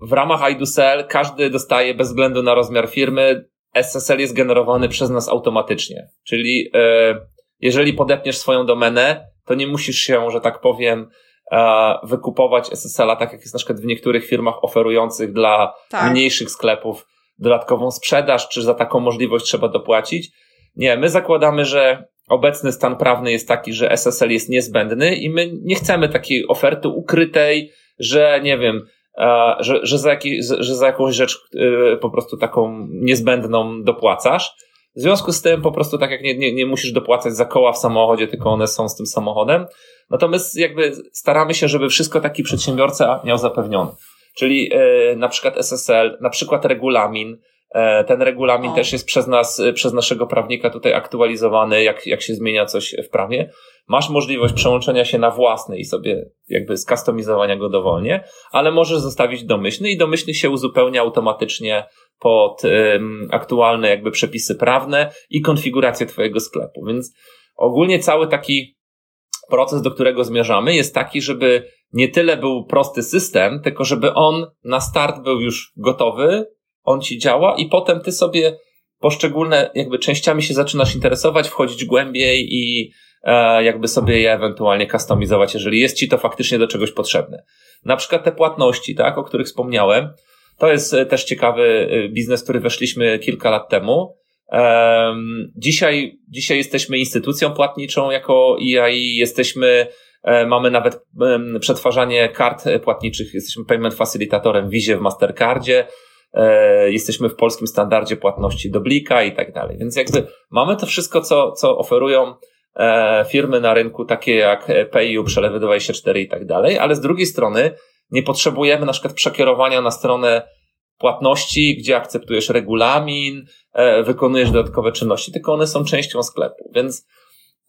w ramach iDoSell każdy dostaje bez względu na rozmiar firmy SSL jest generowany przez nas automatycznie. Czyli e, jeżeli podepniesz swoją domenę, to nie musisz się, że tak powiem, e, wykupować SSL-a, tak jak jest na przykład w niektórych firmach oferujących dla tak. mniejszych sklepów dodatkową sprzedaż, czy za taką możliwość trzeba dopłacić. Nie, my zakładamy, że obecny stan prawny jest taki, że SSL jest niezbędny i my nie chcemy takiej oferty ukrytej, że nie wiem, że, że, za jaki, że za jakąś rzecz y, po prostu taką niezbędną dopłacasz. W związku z tym po prostu tak jak nie, nie, nie musisz dopłacać za koła w samochodzie, tylko one są z tym samochodem. Natomiast jakby staramy się, żeby wszystko taki przedsiębiorca miał zapewnione. Czyli yy, na przykład SSL, na przykład regulamin, e, ten regulamin o. też jest przez nas, przez naszego prawnika tutaj aktualizowany, jak, jak się zmienia coś w prawie masz możliwość przełączenia się na własny i sobie jakby skustomizowania go dowolnie, ale możesz zostawić domyślny i domyślny się uzupełnia automatycznie pod aktualne jakby przepisy prawne i konfigurację twojego sklepu. Więc ogólnie cały taki proces, do którego zmierzamy, jest taki, żeby nie tyle był prosty system, tylko żeby on na start był już gotowy, on ci działa i potem ty sobie poszczególne jakby częściami się zaczynasz interesować, wchodzić głębiej i jakby sobie je ewentualnie kustomizować, jeżeli jest ci to faktycznie do czegoś potrzebne. Na przykład te płatności, tak, o których wspomniałem, to jest e, też ciekawy e, biznes, który weszliśmy kilka lat temu. Dzisiaj, dzisiaj jesteśmy instytucją płatniczą jako EII, jesteśmy, mamy nawet przetwarzanie kart płatniczych, jesteśmy payment facilitatorem w Wizie w Mastercardzie, jesteśmy w polskim standardzie płatności do Blika i tak dalej. Więc jakby mamy to wszystko, co, co oferują E, firmy na rynku takie jak PayU, przelewy 24 i tak dalej, ale z drugiej strony nie potrzebujemy na przykład przekierowania na stronę płatności, gdzie akceptujesz regulamin, e, wykonujesz dodatkowe czynności, tylko one są częścią sklepu, więc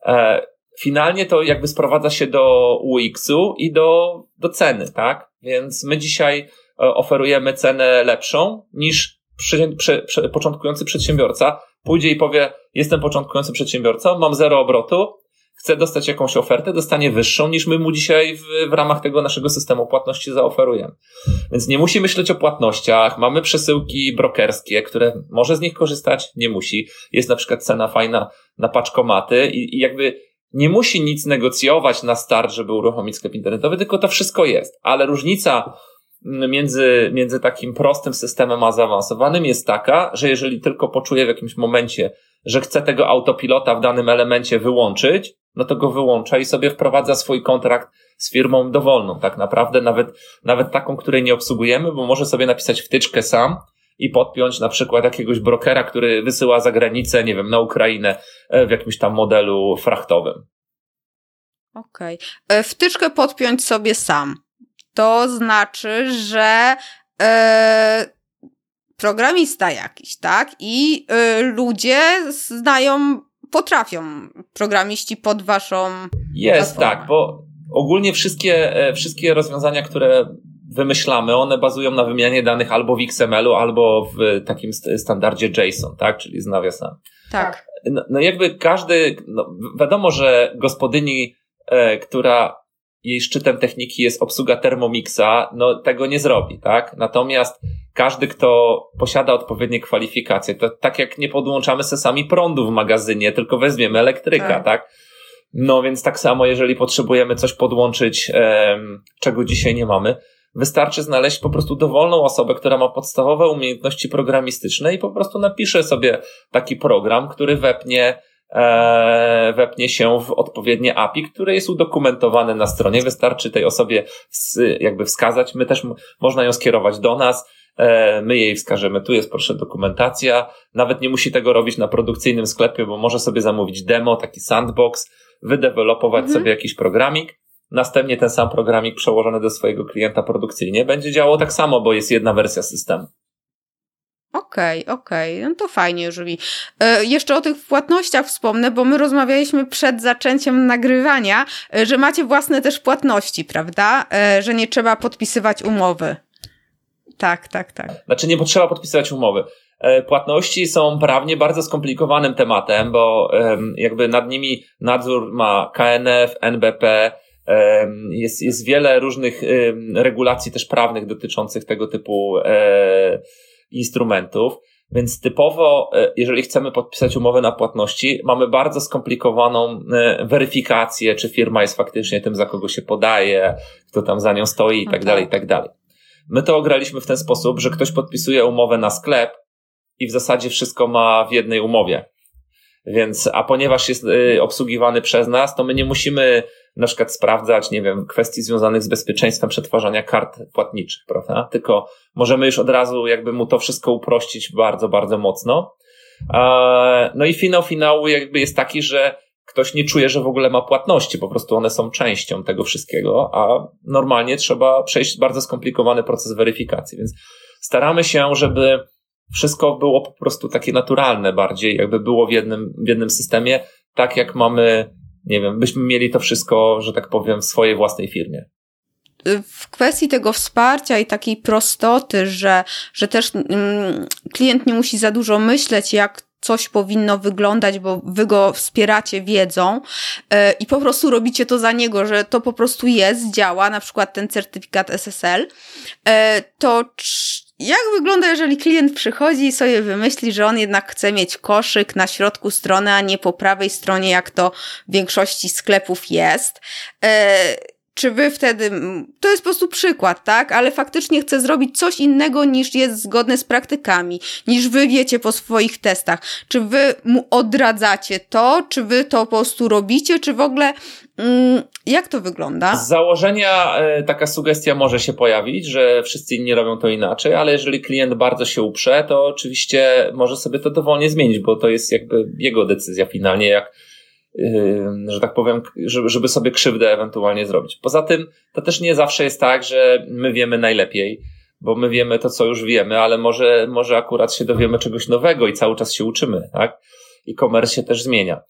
e, finalnie to jakby sprowadza się do UX-u i do, do ceny, tak? Więc my dzisiaj oferujemy cenę lepszą niż przy, przy, przy, początkujący przedsiębiorca, pójdzie i powie, jestem początkującym przedsiębiorcą, mam zero obrotu, chcę dostać jakąś ofertę, dostanie wyższą niż my mu dzisiaj w, w ramach tego naszego systemu płatności zaoferujemy. Więc nie musi myśleć o płatnościach, mamy przesyłki brokerskie, które może z nich korzystać, nie musi. Jest na przykład cena fajna na paczkomaty i, i jakby nie musi nic negocjować na start, żeby uruchomić sklep internetowy, tylko to wszystko jest. Ale różnica między, między takim prostym systemem a zaawansowanym jest taka, że jeżeli tylko poczuję w jakimś momencie, że chcę tego autopilota w danym elemencie wyłączyć, no to go wyłącza i sobie wprowadza swój kontrakt z firmą dowolną, tak naprawdę, nawet, nawet taką, której nie obsługujemy, bo może sobie napisać wtyczkę sam i podpiąć na przykład jakiegoś brokera, który wysyła za granicę, nie wiem, na Ukrainę e, w jakimś tam modelu frachtowym. Okej. Okay. E, wtyczkę podpiąć sobie sam to znaczy, że e, programista jakiś, tak? I e, ludzie znają, potrafią programiści pod waszą. Jest, platformę. tak, bo ogólnie wszystkie, e, wszystkie rozwiązania, które wymyślamy, one bazują na wymianie danych albo w XML-u, albo w takim standardzie JSON, tak? Czyli z nawiasami. Tak. No, no jakby każdy, no wiadomo, że gospodyni, e, która jej szczytem techniki jest obsługa Thermomixa, no tego nie zrobi, tak? Natomiast każdy, kto posiada odpowiednie kwalifikacje, to tak jak nie podłączamy se sami prądu w magazynie, tylko weźmiemy elektryka, tak? tak? No więc tak samo, jeżeli potrzebujemy coś podłączyć, em, czego dzisiaj nie mamy, wystarczy znaleźć po prostu dowolną osobę, która ma podstawowe umiejętności programistyczne i po prostu napisze sobie taki program, który wepnie e, wepnie się w odpowiednie API, które jest udokumentowane na stronie. Wystarczy tej osobie jakby wskazać. My też można ją skierować do nas. E, my jej wskażemy, tu jest proszę dokumentacja. Nawet nie musi tego robić na produkcyjnym sklepie, bo może sobie zamówić demo, taki sandbox, wydevelopować mhm. sobie jakiś programik. Następnie ten sam programik przełożony do swojego klienta produkcyjnie będzie działał tak samo, bo jest jedna wersja systemu. Okej, okay, okej, okay. no to fajnie, jeżeli. E, jeszcze o tych płatnościach wspomnę, bo my rozmawialiśmy przed zaczęciem nagrywania, e, że macie własne też płatności, prawda? E, że nie trzeba podpisywać umowy. Tak, tak, tak. Znaczy nie potrzeba podpisywać umowy. E, płatności są prawnie bardzo skomplikowanym tematem, bo jakby nad nimi nadzór ma KNF, NBP, jest, jest wiele różnych regulacji też prawnych dotyczących tego typu e, instrumentów. Więc typowo, e, jeżeli chcemy podpisać umowę na płatności, mamy bardzo skomplikowaną weryfikację, czy firma jest faktycznie tym, za kogo się podaje, kto tam za nią stoi i tak, tak dalej, i tak dalej. My to ograliśmy w ten sposób, że ktoś podpisuje umowę na sklep i w zasadzie wszystko ma w jednej umowie. Więc, a ponieważ jest y, obsługiwany przez nas, to my nie musimy na przykład sprawdzać, nie wiem, kwestii związanych z bezpieczeństwem przetwarzania kart płatniczych, prawda? Tylko możemy już od razu jakby mu to wszystko uprościć bardzo, bardzo mocno. No i finał finału jakby jest taki, że ktoś nie czuje, że w ogóle ma płatności, po prostu one są częścią tego wszystkiego, a normalnie trzeba przejść bardzo skomplikowany proces weryfikacji, więc staramy się, żeby wszystko było po prostu takie naturalne bardziej, jakby było w jednym, w jednym systemie, tak jak mamy, nie wiem, byśmy mieli to wszystko, że tak powiem, w swojej własnej firmie. W kwestii tego wsparcia i takiej prostoty, że, że też mm, klient nie musi za dużo myśleć, jak coś powinno wyglądać, bo wy go wspieracie wiedzą yy, i po prostu robicie to za niego, że to po prostu jest, działa, na przykład ten certyfikat SSL, yy, e, to jak wygląda, jeżeli klient przychodzi i sobie wymyśli, że on jednak chce mieć koszyk na środku strony, a nie po prawej stronie, jak to w większości sklepów jest? Yy, czy wy wtedy, to jest po prostu przykład, tak? Ale faktycznie chce zrobić coś innego niż jest zgodne z praktykami, niż wy wiecie po swoich testach. Czy wy mu odradzacie to, czy wy to po prostu robicie, czy w ogóle mm, jak to wygląda? Z założenia e, taka sugestia może się pojawić, że wszyscy inni robią to inaczej, ale jeżeli klient bardzo się uprze, to oczywiście może sobie to dowolnie zmienić, bo to jest jakby jego decyzja finalnie, jak że tak powiem, żeby sobie krzywdę ewentualnie zrobić. Poza tym to też nie zawsze jest tak, że my wiemy najlepiej, bo my wiemy to, co już wiemy, ale może, może akurat się dowiemy czegoś nowego i cały czas się uczymy, tak? I commerce się też zmienia.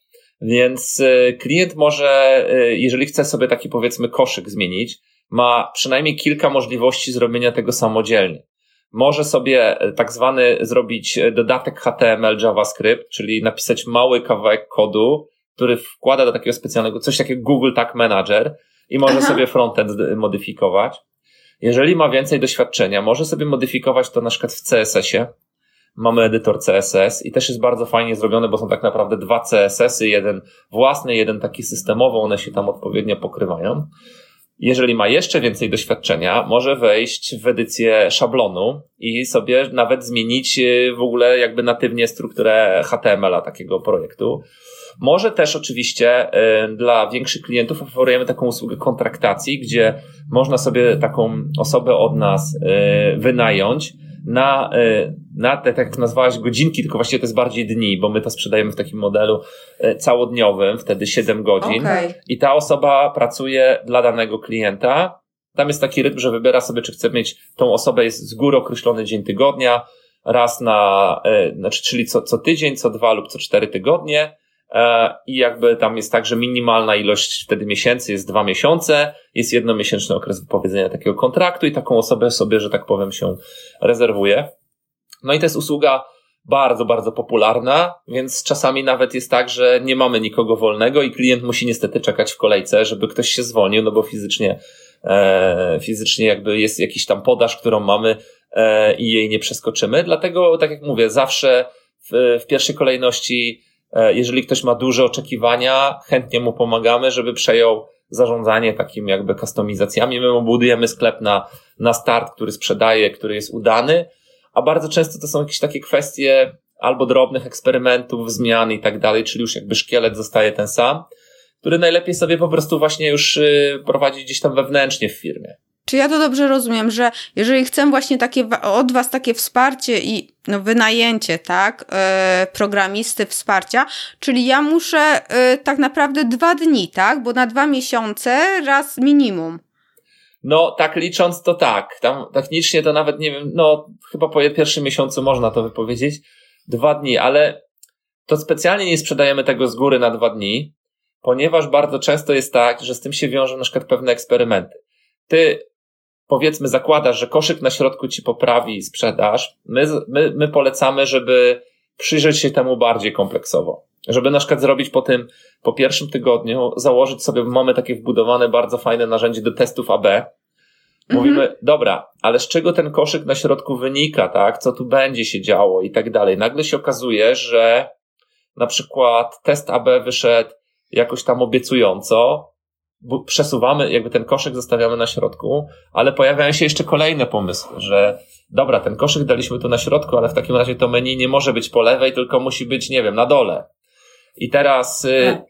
Więc y, klient może, y, jeżeli chce sobie taki powiedzmy koszyk zmienić, ma przynajmniej kilka możliwości zrobienia tego samodzielnie. Może sobie tak zwany zrobić dodatek HTML JavaScript, czyli napisać mały kawałek kodu, który wkłada do takiego specjalnego, coś takiego Google Tag Manager i może Aha. sobie frontend modyfikować. Jeżeli ma więcej doświadczenia, może sobie modyfikować to na przykład w CSS-ie. Mamy edytor CSS i też jest bardzo fajnie zrobione, bo są tak naprawdę dwa CSS-y, jeden własny, jeden taki systemowy, one się tam odpowiednio pokrywają. Jeżeli ma jeszcze więcej doświadczenia, może wejść w edycję szablonu i sobie nawet zmienić y, w ogóle jakby natywnie strukturę HTML-a takiego projektu. Może też oczywiście y, dla większych klientów oferujemy taką usługę kontraktacji, gdzie można sobie taką osobę od nas y, wynająć na, y, na te, tak jak nazwałaś, godzinki, tylko właściwie to jest bardziej dni, bo my to sprzedajemy w takim modelu całodniowym, wtedy 7 godzin. Okay. I ta osoba pracuje dla danego klienta. Tam jest taki rytm, że wybiera sobie, czy chce mieć tą osobę, jest z góry określony dzień tygodnia, raz na, znaczy, czyli co, co tydzień, co dwa lub co cztery tygodnie i jakby tam jest tak, że minimalna ilość wtedy miesięcy jest dwa miesiące, jest jednomiesięczny okres wypowiedzenia takiego kontraktu i taką osobę sobie, że tak powiem, się rezerwuje. No i to jest usługa bardzo, bardzo popularna, więc czasami nawet jest tak, że nie mamy nikogo wolnego i klient musi niestety czekać w kolejce, żeby ktoś się zwolnił, no bo fizycznie, e, fizycznie jakby jest jakiś tam podaż, którą mamy e, i jej nie przeskoczymy. Dlatego, tak jak mówię, zawsze w, w pierwszej kolejności E, jeżeli ktoś ma duże oczekiwania, chętnie mu pomagamy, żeby przejął zarządzanie takim jakby kustomizacjami. My mu budujemy sklep na, na start, który sprzedaje, który jest udany, a bardzo często to są jakieś takie kwestie albo drobnych eksperymentów, zmian i tak dalej, czyli już jakby szkielet zostaje ten sam, który najlepiej sobie po prostu właśnie już y, prowadzić gdzieś tam wewnętrznie w firmie. Czy ja to dobrze rozumiem, że jeżeli chcę właśnie takie od was takie wsparcie i no, wynajęcie, tak, yy, programisty wsparcia, czyli ja muszę yy, tak naprawdę dwa dni, tak, bo na dwa miesiące raz minimum. No, tak licząc to tak. Tam technicznie to nawet nie wiem, no chyba po pierwszym miesiącu można to wypowiedzieć. Dwa dni, ale to specjalnie nie sprzedajemy tego z góry na dwa dni, ponieważ bardzo często jest tak, że z tym się wiążą na przykład pewne eksperymenty. Ty powiedzmy zakładasz, że koszyk na środku ci poprawi sprzedaż, my, my, my polecamy, żeby przyjrzeć się temu bardziej kompleksowo. Żeby na przykład zrobić po tym, po pierwszym tygodniu, założyć sobie, mamy takie wbudowane bardzo fajne narzędzie do testów AB. Mówimy, mhm. dobra, ale z czego ten koszyk na środku wynika, tak? Co tu będzie się działo i tak dalej. Nagle się okazuje, że na przykład test AB wyszedł jakoś tam obiecująco, przesuwamy, jakby ten koszyk zostawiamy na środku, ale pojawiają się jeszcze kolejne pomysły, że dobra, ten koszyk daliśmy tu na środku, ale w takim razie to menu nie może być po lewej, tylko musi być, nie wiem, na dole. I teraz y, tak.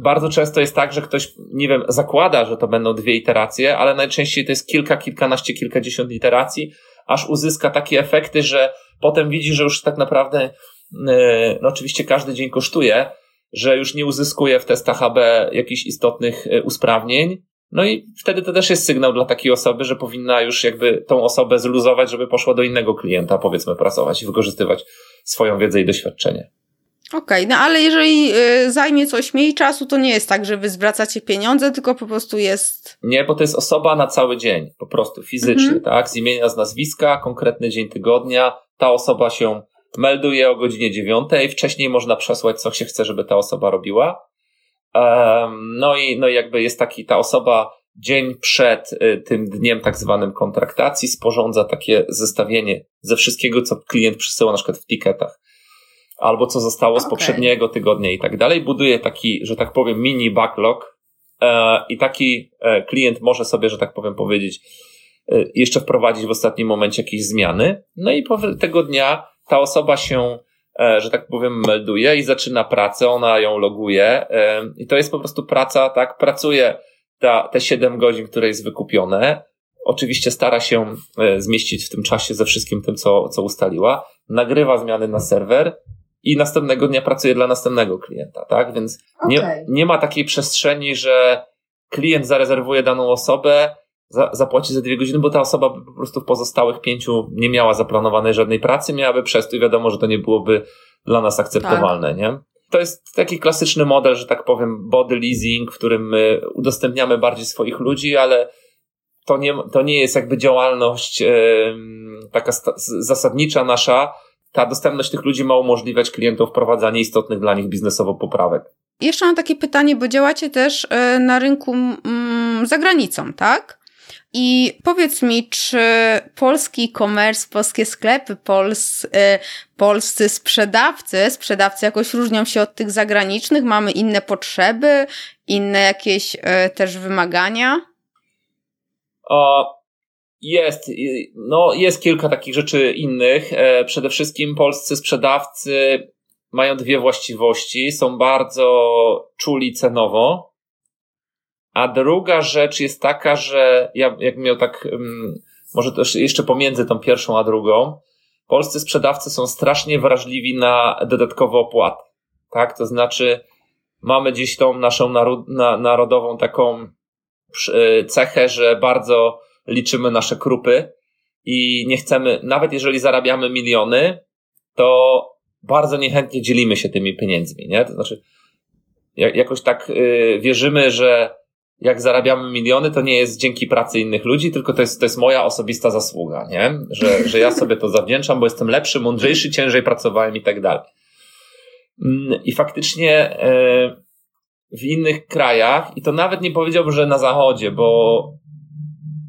bardzo często jest tak, że ktoś, nie wiem, zakłada, że to będą dwie iteracje, ale najczęściej to jest kilka, kilkanaście, kilkadziesiąt iteracji, aż uzyska takie efekty, że potem widzi, że już tak naprawdę, y, no oczywiście każdy dzień kosztuje, że już nie uzyskuje w testach AB jakichś istotnych y, usprawnień. No i wtedy to też jest sygnał dla takiej osoby, że powinna już jakby tą osobę zluzować, żeby poszła do innego klienta, powiedzmy, pracować i wykorzystywać swoją wiedzę i doświadczenie. Okej, okay, no ale jeżeli y, zajmie coś mniej czasu, to nie jest tak, że wy zwracacie pieniądze, tylko po prostu jest. Nie, bo to jest osoba na cały dzień, po prostu fizycznie, mhm. tak? Z imienia, z nazwiska, konkretny dzień tygodnia. Ta osoba się melduje o godzinie dziewiątej. Wcześniej można przesłać, co się chce, żeby ta osoba robiła. No i no jakby jest taki, ta osoba dzień przed y, tym dniem tak zwanym kontraktacji sporządza takie zestawienie ze wszystkiego, co klient przysyła na przykład w tiketach albo co zostało z okay. poprzedniego tygodnia i tak dalej. Buduje taki, że tak powiem, mini backlog e, i taki e, klient może sobie, że tak powiem, powiedzieć, e, jeszcze wprowadzić w ostatnim momencie jakieś zmiany. No i tego dnia ta osoba się, e, że tak powiem, melduje i zaczyna pracę, ona ją loguje e, i to jest po prostu praca, tak, pracuje ta, te 7 godzin, które jest wykupione, Oczywiście stara się e, zmieścić w tym czasie ze wszystkim tym, co, co ustaliła. Nagrywa zmiany na serwer i następnego dnia pracuje dla następnego klienta, tak? Więc okay. nie, nie ma takiej przestrzeni, że klient zarezerwuje daną osobę, za, zapłaci za dwie godziny, bo ta osoba by po prostu w pozostałych pięciu nie miała zaplanowanej żadnej pracy, miałaby i wiadomo, że to nie byłoby dla nas akceptowalne, tak. nie? To jest taki klasyczny model, że tak powiem, body leasing, w którym my udostępniamy bardziej swoich ludzi, ale to nie, to nie jest jakby działalność yy, taka zasadnicza nasza, ta dostępność tych ludzi ma umożliwiać klientom wprowadzanie istotnych dla nich biznesowo poprawek. Jeszcze mam takie pytanie, bo działacie też e, na rynku mm, za granicą, tak? I powiedz mi, czy polski e-commerce, polskie sklepy, pols, e, polscy sprzedawcy, sprzedawcy jakoś różnią się od tych zagranicznych? Mamy inne potrzeby, inne jakieś e, też wymagania? O, jest, no jest kilka takich rzeczy innych. E, przede wszystkim polscy sprzedawcy mają dwie właściwości. Są bardzo czuli cenowo. A druga rzecz jest taka, że ja jak miał tak, mm, może też jeszcze pomiędzy tą pierwszą a drugą, polscy sprzedawcy są strasznie wrażliwi na dodatkowe opłaty. Tak? To znaczy, mamy gdzieś tą naszą narodową taką e, cechę, że bardzo liczymy nasze krupy i nie chcemy, nawet jeżeli zarabiamy miliony, to bardzo niechętnie dzielimy się tymi pieniędzmi, nie? To znaczy, jakoś tak yy, wierzymy, że jak zarabiamy miliony, to nie jest dzięki pracy innych ludzi, tylko to jest, to jest moja osobista zasługa, nie? Że, że ja sobie to zawdzięczam, bo jestem lepszy, mądrzejszy, ciężej pracowałem i tak dalej. Mm, I faktycznie yy, w innych krajach, i to nawet nie powiedziałbym, że na zachodzie, bo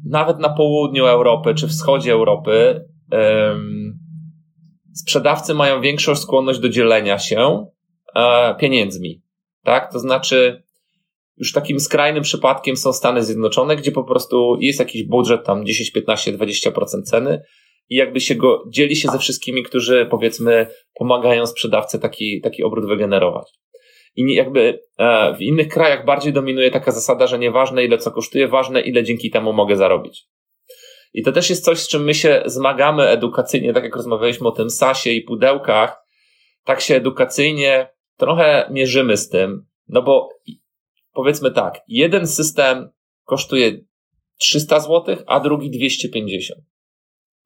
nawet na południu Europy czy wschodzie Europy sprzedawcy mają większą skłonność do dzielenia się e, pieniędzmi. Tak? To znaczy, już takim skrajnym przypadkiem są Stany Zjednoczone, gdzie po prostu jest jakiś budżet, tam 10, 15, 20% ceny i jakby się go dzieli się ze wszystkimi, którzy powiedzmy pomagają sprzedawcy taki, taki obrót wygenerować. I jakby e, w innych krajach bardziej dominuje taka zasada, że nieważne ile co kosztuje, ważne ile dzięki temu mogę zarobić. I to też jest coś, z czym my się zmagamy edukacyjnie, tak jak rozmawialiśmy o tym SASie i pudełkach, tak się edukacyjnie trochę mierzymy z tym, no bo powiedzmy tak, jeden system kosztuje 300 zł, a drugi 250.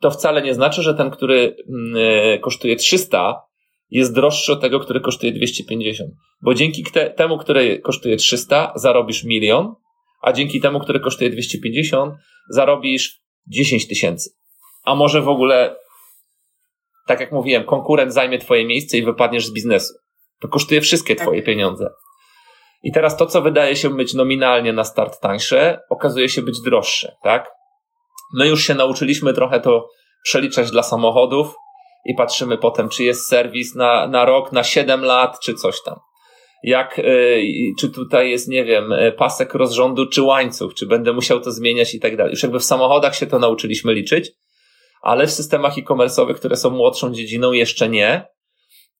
To wcale nie znaczy, że ten, który mm, e, kosztuje 300, jest droższy od tego, który kosztuje 250. Bo dzięki te, temu, który kosztuje 300, zarobisz milion, a dzięki temu, który kosztuje 250, zarobisz 10 tysięcy. A może w ogóle, tak jak mówiłem, konkurent zajmie twoje miejsce i wypadniesz z biznesu. To kosztuje wszystkie twoje tak. pieniądze. I teraz to, co wydaje się być nominalnie na start tańsze, okazuje się być droższe, tak? My już się nauczyliśmy trochę to przeliczać dla samochodów i patrzymy potem, czy jest serwis na, na rok, na 7 lat, czy coś tam. Jak, y, czy tutaj jest, nie wiem, y, pasek rozrządu, czy łańcuch, czy będę musiał to zmieniać i tak dalej. Już jakby w samochodach się to nauczyliśmy liczyć, ale w systemach e-commerce'owych, które są młodszą dziedziną, jeszcze nie.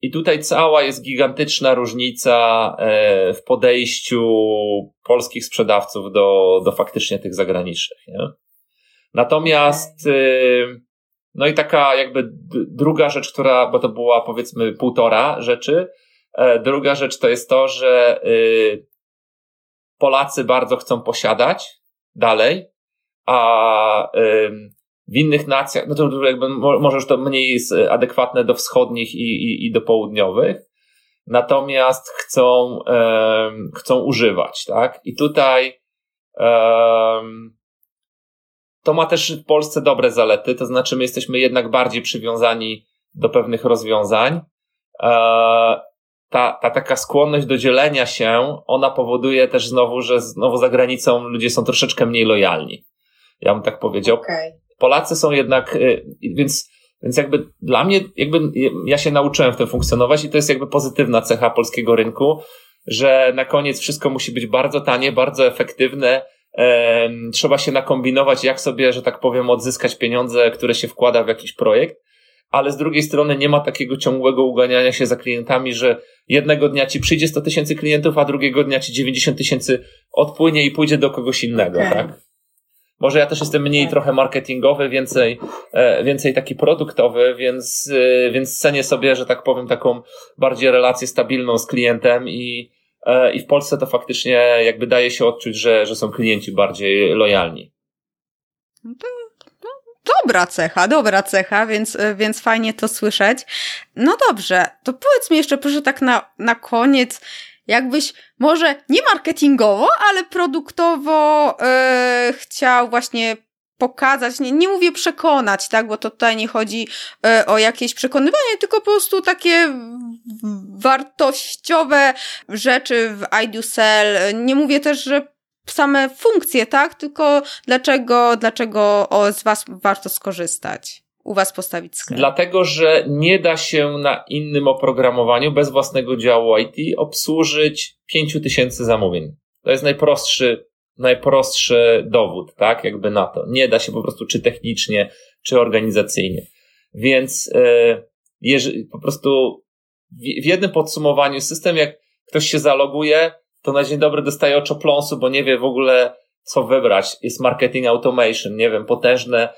I tutaj cała jest gigantyczna różnica e, w podejściu polskich sprzedawców do, do faktycznie tych zagranicznych. Nie? Natomiast, y, no i taka jakby druga rzecz, która, bo to była powiedzmy półtora rzeczy. E, druga rzecz to jest to, że Polacy bardzo chcą posiadać dalej, a w innych nacjach, no to jakby może już to mniej jest adekwatne do wschodnich i, i, i do południowych, natomiast chcą, um, chcą używać, tak? I tutaj um, to ma też w Polsce dobre zalety, to znaczy my jesteśmy jednak bardziej przywiązani do pewnych rozwiązań. E, ta, ta taka skłonność do dzielenia się, ona powoduje też znowu, że znowu za granicą ludzie są troszeczkę mniej lojalni. Ja bym tak powiedział. Okay. Polacy są jednak, y, więc, więc jakby dla mnie, jakby ja się nauczyłem w tym funkcjonować i to jest jakby pozytywna cecha polskiego rynku, że na koniec wszystko musi być bardzo tanie, bardzo efektywne, trzeba się nakombinować, jak sobie, że tak powiem, odzyskać pieniądze, które się wkłada w jakiś projekt, ale z drugiej strony nie ma takiego ciągłego uganiania się za klientami, że jednego dnia ci przyjdzie 100 tysięcy klientów, a drugiego dnia ci 90 tysięcy odpłynie i pójdzie do kogoś innego, okay. tak? Może ja też jestem mniej tak. trochę marketingowy, więcej, e, więcej taki produktowy, więc, e, więc cenię sobie, że tak powiem, taką bardziej relację stabilną z klientem i, e, i w Polsce to faktycznie jakby daje się odczuć, że, że są klienci bardziej lojalni. No no, dobra cecha, dobra cecha, więc, więc fajnie to słyszeć. No dobrze, to powiedz mi jeszcze proszę tak na, na koniec, jakbyś może nie marketingowo, ale produktowo yy, chciał właśnie pokazać, nie, nie mówię przekonać, tak, bo to tutaj nie chodzi y, o jakieś przekonywanie, tylko po prostu takie wartościowe rzeczy w IDUSEL. Nie mówię też, że same funkcje, tak, tylko dlaczego, dlaczego o, z was warto skorzystać u Was postawić sklep? Dlatego, że nie da się na innym oprogramowaniu bez własnego działu IT obsłużyć 5000 zamówień. To jest najprostszy, najprostszy dowód, tak, jakby na to. Nie da się po prostu czy technicznie, czy organizacyjnie. Więc yy, po prostu w, w jednym podsumowaniu system, jak ktoś się zaloguje, to na dzień dobry dostaje oczopląsu, bo nie wie w ogóle, co wybrać. Jest marketing automation, nie wiem, potężne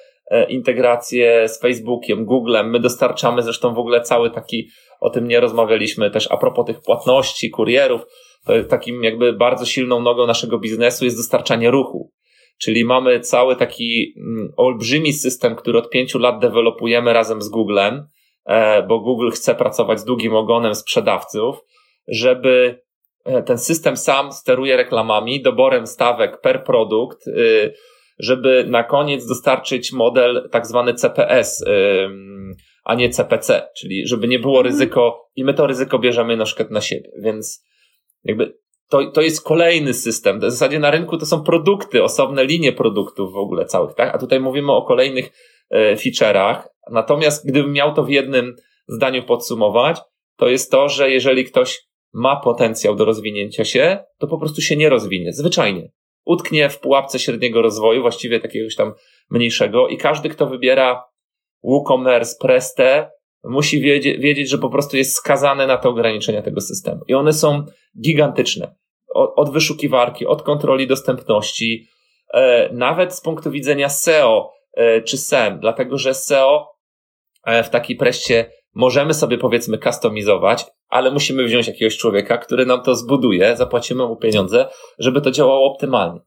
integrację z Facebookiem, Googlem. My dostarczamy zresztą w ogóle cały taki, o tym nie rozmawialiśmy też a propos tych płatności, kurierów. Takim jakby bardzo silną nogą naszego biznesu jest dostarczanie ruchu. Czyli mamy cały taki mm, olbrzymi system, który od pięciu lat dewelopujemy razem z Googlem, e, bo Google chce pracować z długim ogonem sprzedawców, żeby e, ten system sam steruje reklamami, doborem stawek per produkt, y, żeby na koniec dostarczyć model tak zwany CPS, a nie CPC, czyli żeby nie było mhm. ryzyko, i my to ryzyko bierzemy na przykład na siebie, więc jakby to, to jest kolejny system. W zasadzie na rynku to są produkty, osobne linie produktów w ogóle całych, tak? A tutaj mówimy o kolejnych e, feature'ach. Natomiast gdybym miał to w jednym zdaniu podsumować, to jest to, że jeżeli ktoś ma potencjał do rozwinięcia się, to po prostu się nie rozwinie. Zwyczajnie utknie w pułapce średniego rozwoju, właściwie jakiegoś tam mniejszego i każdy, kto wybiera WooCommerce, Preste, musi wiedzieć, wiedzieć, że po prostu jest skazane na te ograniczenia tego systemu. I one są gigantyczne. Od, od wyszukiwarki, od kontroli dostępności, e, nawet z punktu widzenia SEO e, czy SEM, dlatego że SEO e, w takiej preście możemy sobie powiedzmy customizować, ale musimy wziąć jakiegoś człowieka, który nam to zbuduje, zapłacimy mu pieniądze, żeby to działało optymalnie.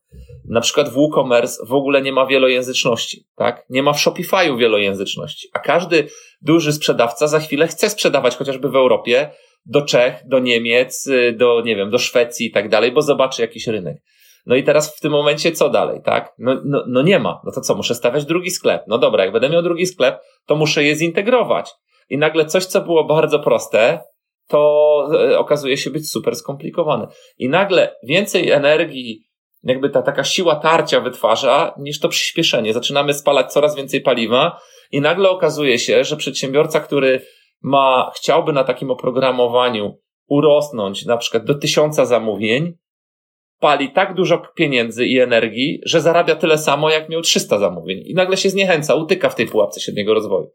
Na przykład w WooCommerce w ogóle nie ma wielojęzyczności, tak? Nie ma w Shopify'u wielojęzyczności, a każdy duży sprzedawca za chwilę chce sprzedawać chociażby w Europie do Czech, do Niemiec, y, do, nie wiem, do Szwecji i tak dalej, bo zobaczy jakiś rynek. No i teraz w tym momencie co dalej, tak? No, no, no nie ma. No to co, muszę stawiać drugi sklep. No dobra, jak będę miał drugi sklep, to muszę je zintegrować. I nagle coś, co było bardzo proste, to e, okazuje się być super skomplikowane. I nagle więcej energii, jakby ta taka siła tarcia wytwarza, niż to przyspieszenie. Zaczynamy spalać coraz więcej paliwa i nagle okazuje się, że przedsiębiorca, który ma, chciałby na takim oprogramowaniu urosnąć na przykład do tysiąca zamówień, pali tak dużo pieniędzy i energii, że zarabia tyle samo, jak miał 300 zamówień. I nagle się zniechęca, utyka w tej pułapce średniego rozwoju.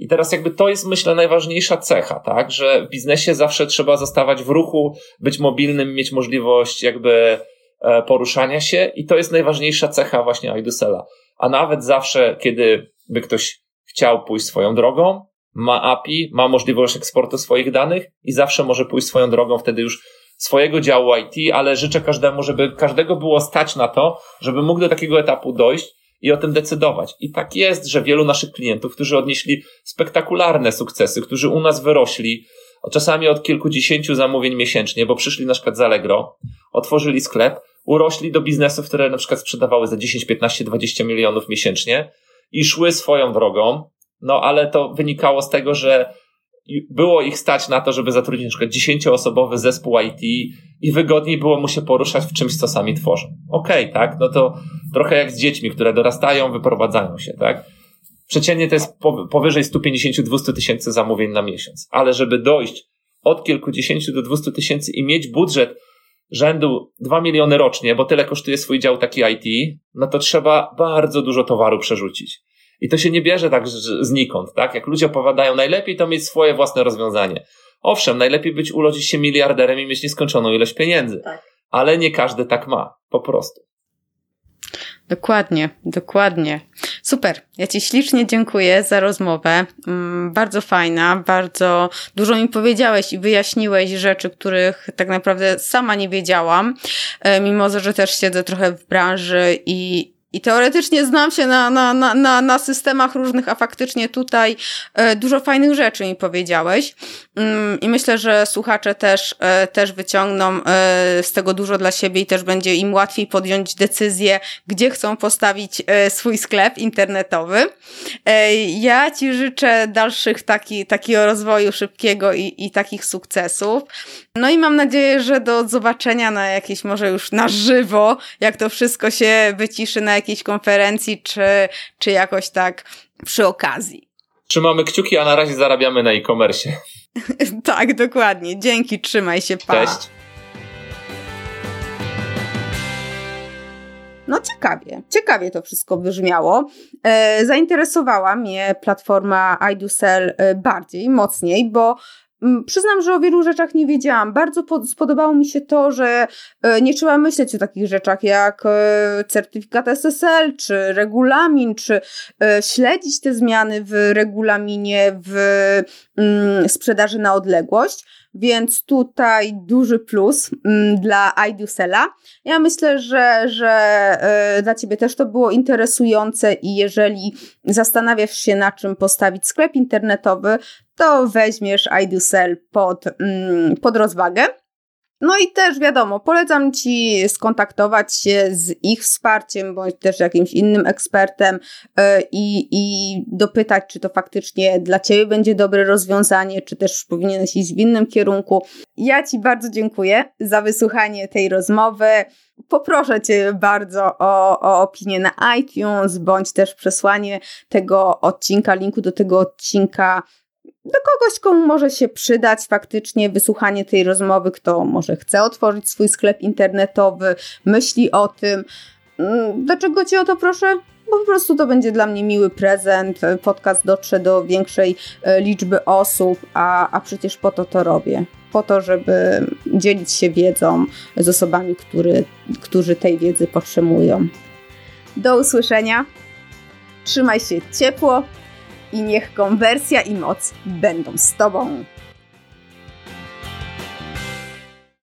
I teraz jakby to jest, myślę, najważniejsza cecha, tak? Że w biznesie zawsze trzeba zostawać w ruchu, być mobilnym, mieć możliwość jakby e, poruszania się i to jest najważniejsza cecha właśnie Idusela. A nawet zawsze, kiedy by ktoś chciał pójść swoją drogą, ma API, ma możliwość eksportu swoich danych i zawsze może pójść swoją drogą, wtedy już swojego działu IT, ale życzę każdemu, żeby każdego było stać na to, żeby mógł do takiego etapu dojść, i o tym decydować. I tak jest, że wielu naszych klientów, którzy odnieśli spektakularne sukcesy, którzy u nas wyrośli, czasami od kilkudziesięciu zamówień miesięcznie, bo przyszli na przykład z Allegro, otworzyli sklep, urośli do biznesów, które na przykład sprzedawały za 10, 15, 20 milionów miesięcznie i szły swoją drogą, no ale to wynikało z tego, że było ich stać na to, żeby zatrudnić na przykład 10-osobowy zespół IT i wygodniej było mu się poruszać w czymś, co sami tworzą. Okej, okay, tak? No to trochę jak z dziećmi, które dorastają, wyprowadzają się, tak? Przeciętnie to jest powyżej 150-200 tysięcy zamówień na miesiąc. Ale żeby dojść od kilkudziesięciu do 200 tysięcy i mieć budżet rzędu 2 miliony rocznie, bo tyle kosztuje swój dział taki IT, no to trzeba bardzo dużo towaru przerzucić. I to się nie bierze tak znikąd, tak? Jak ludzie opowiadają, najlepiej to mieć swoje własne rozwiązanie. Owszem, najlepiej być urodzić się miliarderem i mieć nieskończoną ilość pieniędzy. Tak. Ale nie każdy tak ma, po prostu. Dokładnie, dokładnie. Super. Ja Ci ślicznie dziękuję za rozmowę. Mm, bardzo fajna, bardzo dużo mi powiedziałeś i wyjaśniłeś rzeczy, których tak naprawdę sama nie wiedziałam, e, mimo że też siedzę trochę w branży i, i teoretycznie znam się na, na, na, na, na systemach różnych, a faktycznie tutaj e, dużo fajnych rzeczy mi powiedziałeś. Mm, I myślę, że słuchacze też, e, też wyciągną e, z tego dużo dla siebie i też będzie im łatwiej podjąć decyzję, gdzie chcą postawić swój sklep internetowy. Ja Ci życzę dalszych taki, takiego rozwoju szybkiego i, i takich sukcesów. No i mam nadzieję, że do zobaczenia na jakieś, może już na żywo, jak to wszystko się wyciszy na jakiejś konferencji, czy, czy jakoś tak przy okazji. Trzymamy kciuki, a na razie zarabiamy na e-commerce. tak, dokładnie. Dzięki, trzymaj się, pa. Cześć. No ciekawie, ciekawie to wszystko brzmiało. E, zainteresowała mnie platforma iDoSell e, bardziej, mocniej, bo przyznam, że o wielu rzeczach nie wiedziałam. Bardzo spodobało mi się to, że e, nie trzeba myśleć o takich rzeczach jak e, certyfikat SSL, czy regulamin, czy e, śledzić te zmiany w regulaminie w mm, sprzedaży na odległość więc tutaj duży plus mm, dla iDusela. Ja myślę, że, że e, dla Ciebie też to było interesujące i jeżeli zastanawiasz się na czym postawić sklep internetowy, to weźmiesz iDusel pod, mm, pod rozwagę. No i też wiadomo, polecam Ci skontaktować się z ich wsparciem, bądź też jakimś innym ekspertem yy, i dopytać, czy to faktycznie dla Ciebie będzie dobre rozwiązanie, czy też powinieneś iść w innym kierunku. Ja Ci bardzo dziękuję za wysłuchanie tej rozmowy. Poproszę Cię bardzo o, o opinię na iTunes, bądź też przesłanie tego odcinka, linku do tego odcinka do kogoś, komu może się przydać faktycznie wysłuchanie tej rozmowy, kto może chce otworzyć swój sklep internetowy, myśli o tym. Mm, dlaczego Cię o to proszę? bo po prostu to będzie dla mnie miły prezent. Podcast dotrze do większej e, liczby osób, a, a przecież po to to robię. Po to, żeby dzielić się wiedzą z osobami, który, którzy tej wiedzy potrzebują. Do usłyszenia. Trzymaj się ciepło i niech konwersja i moc będą z Tobą.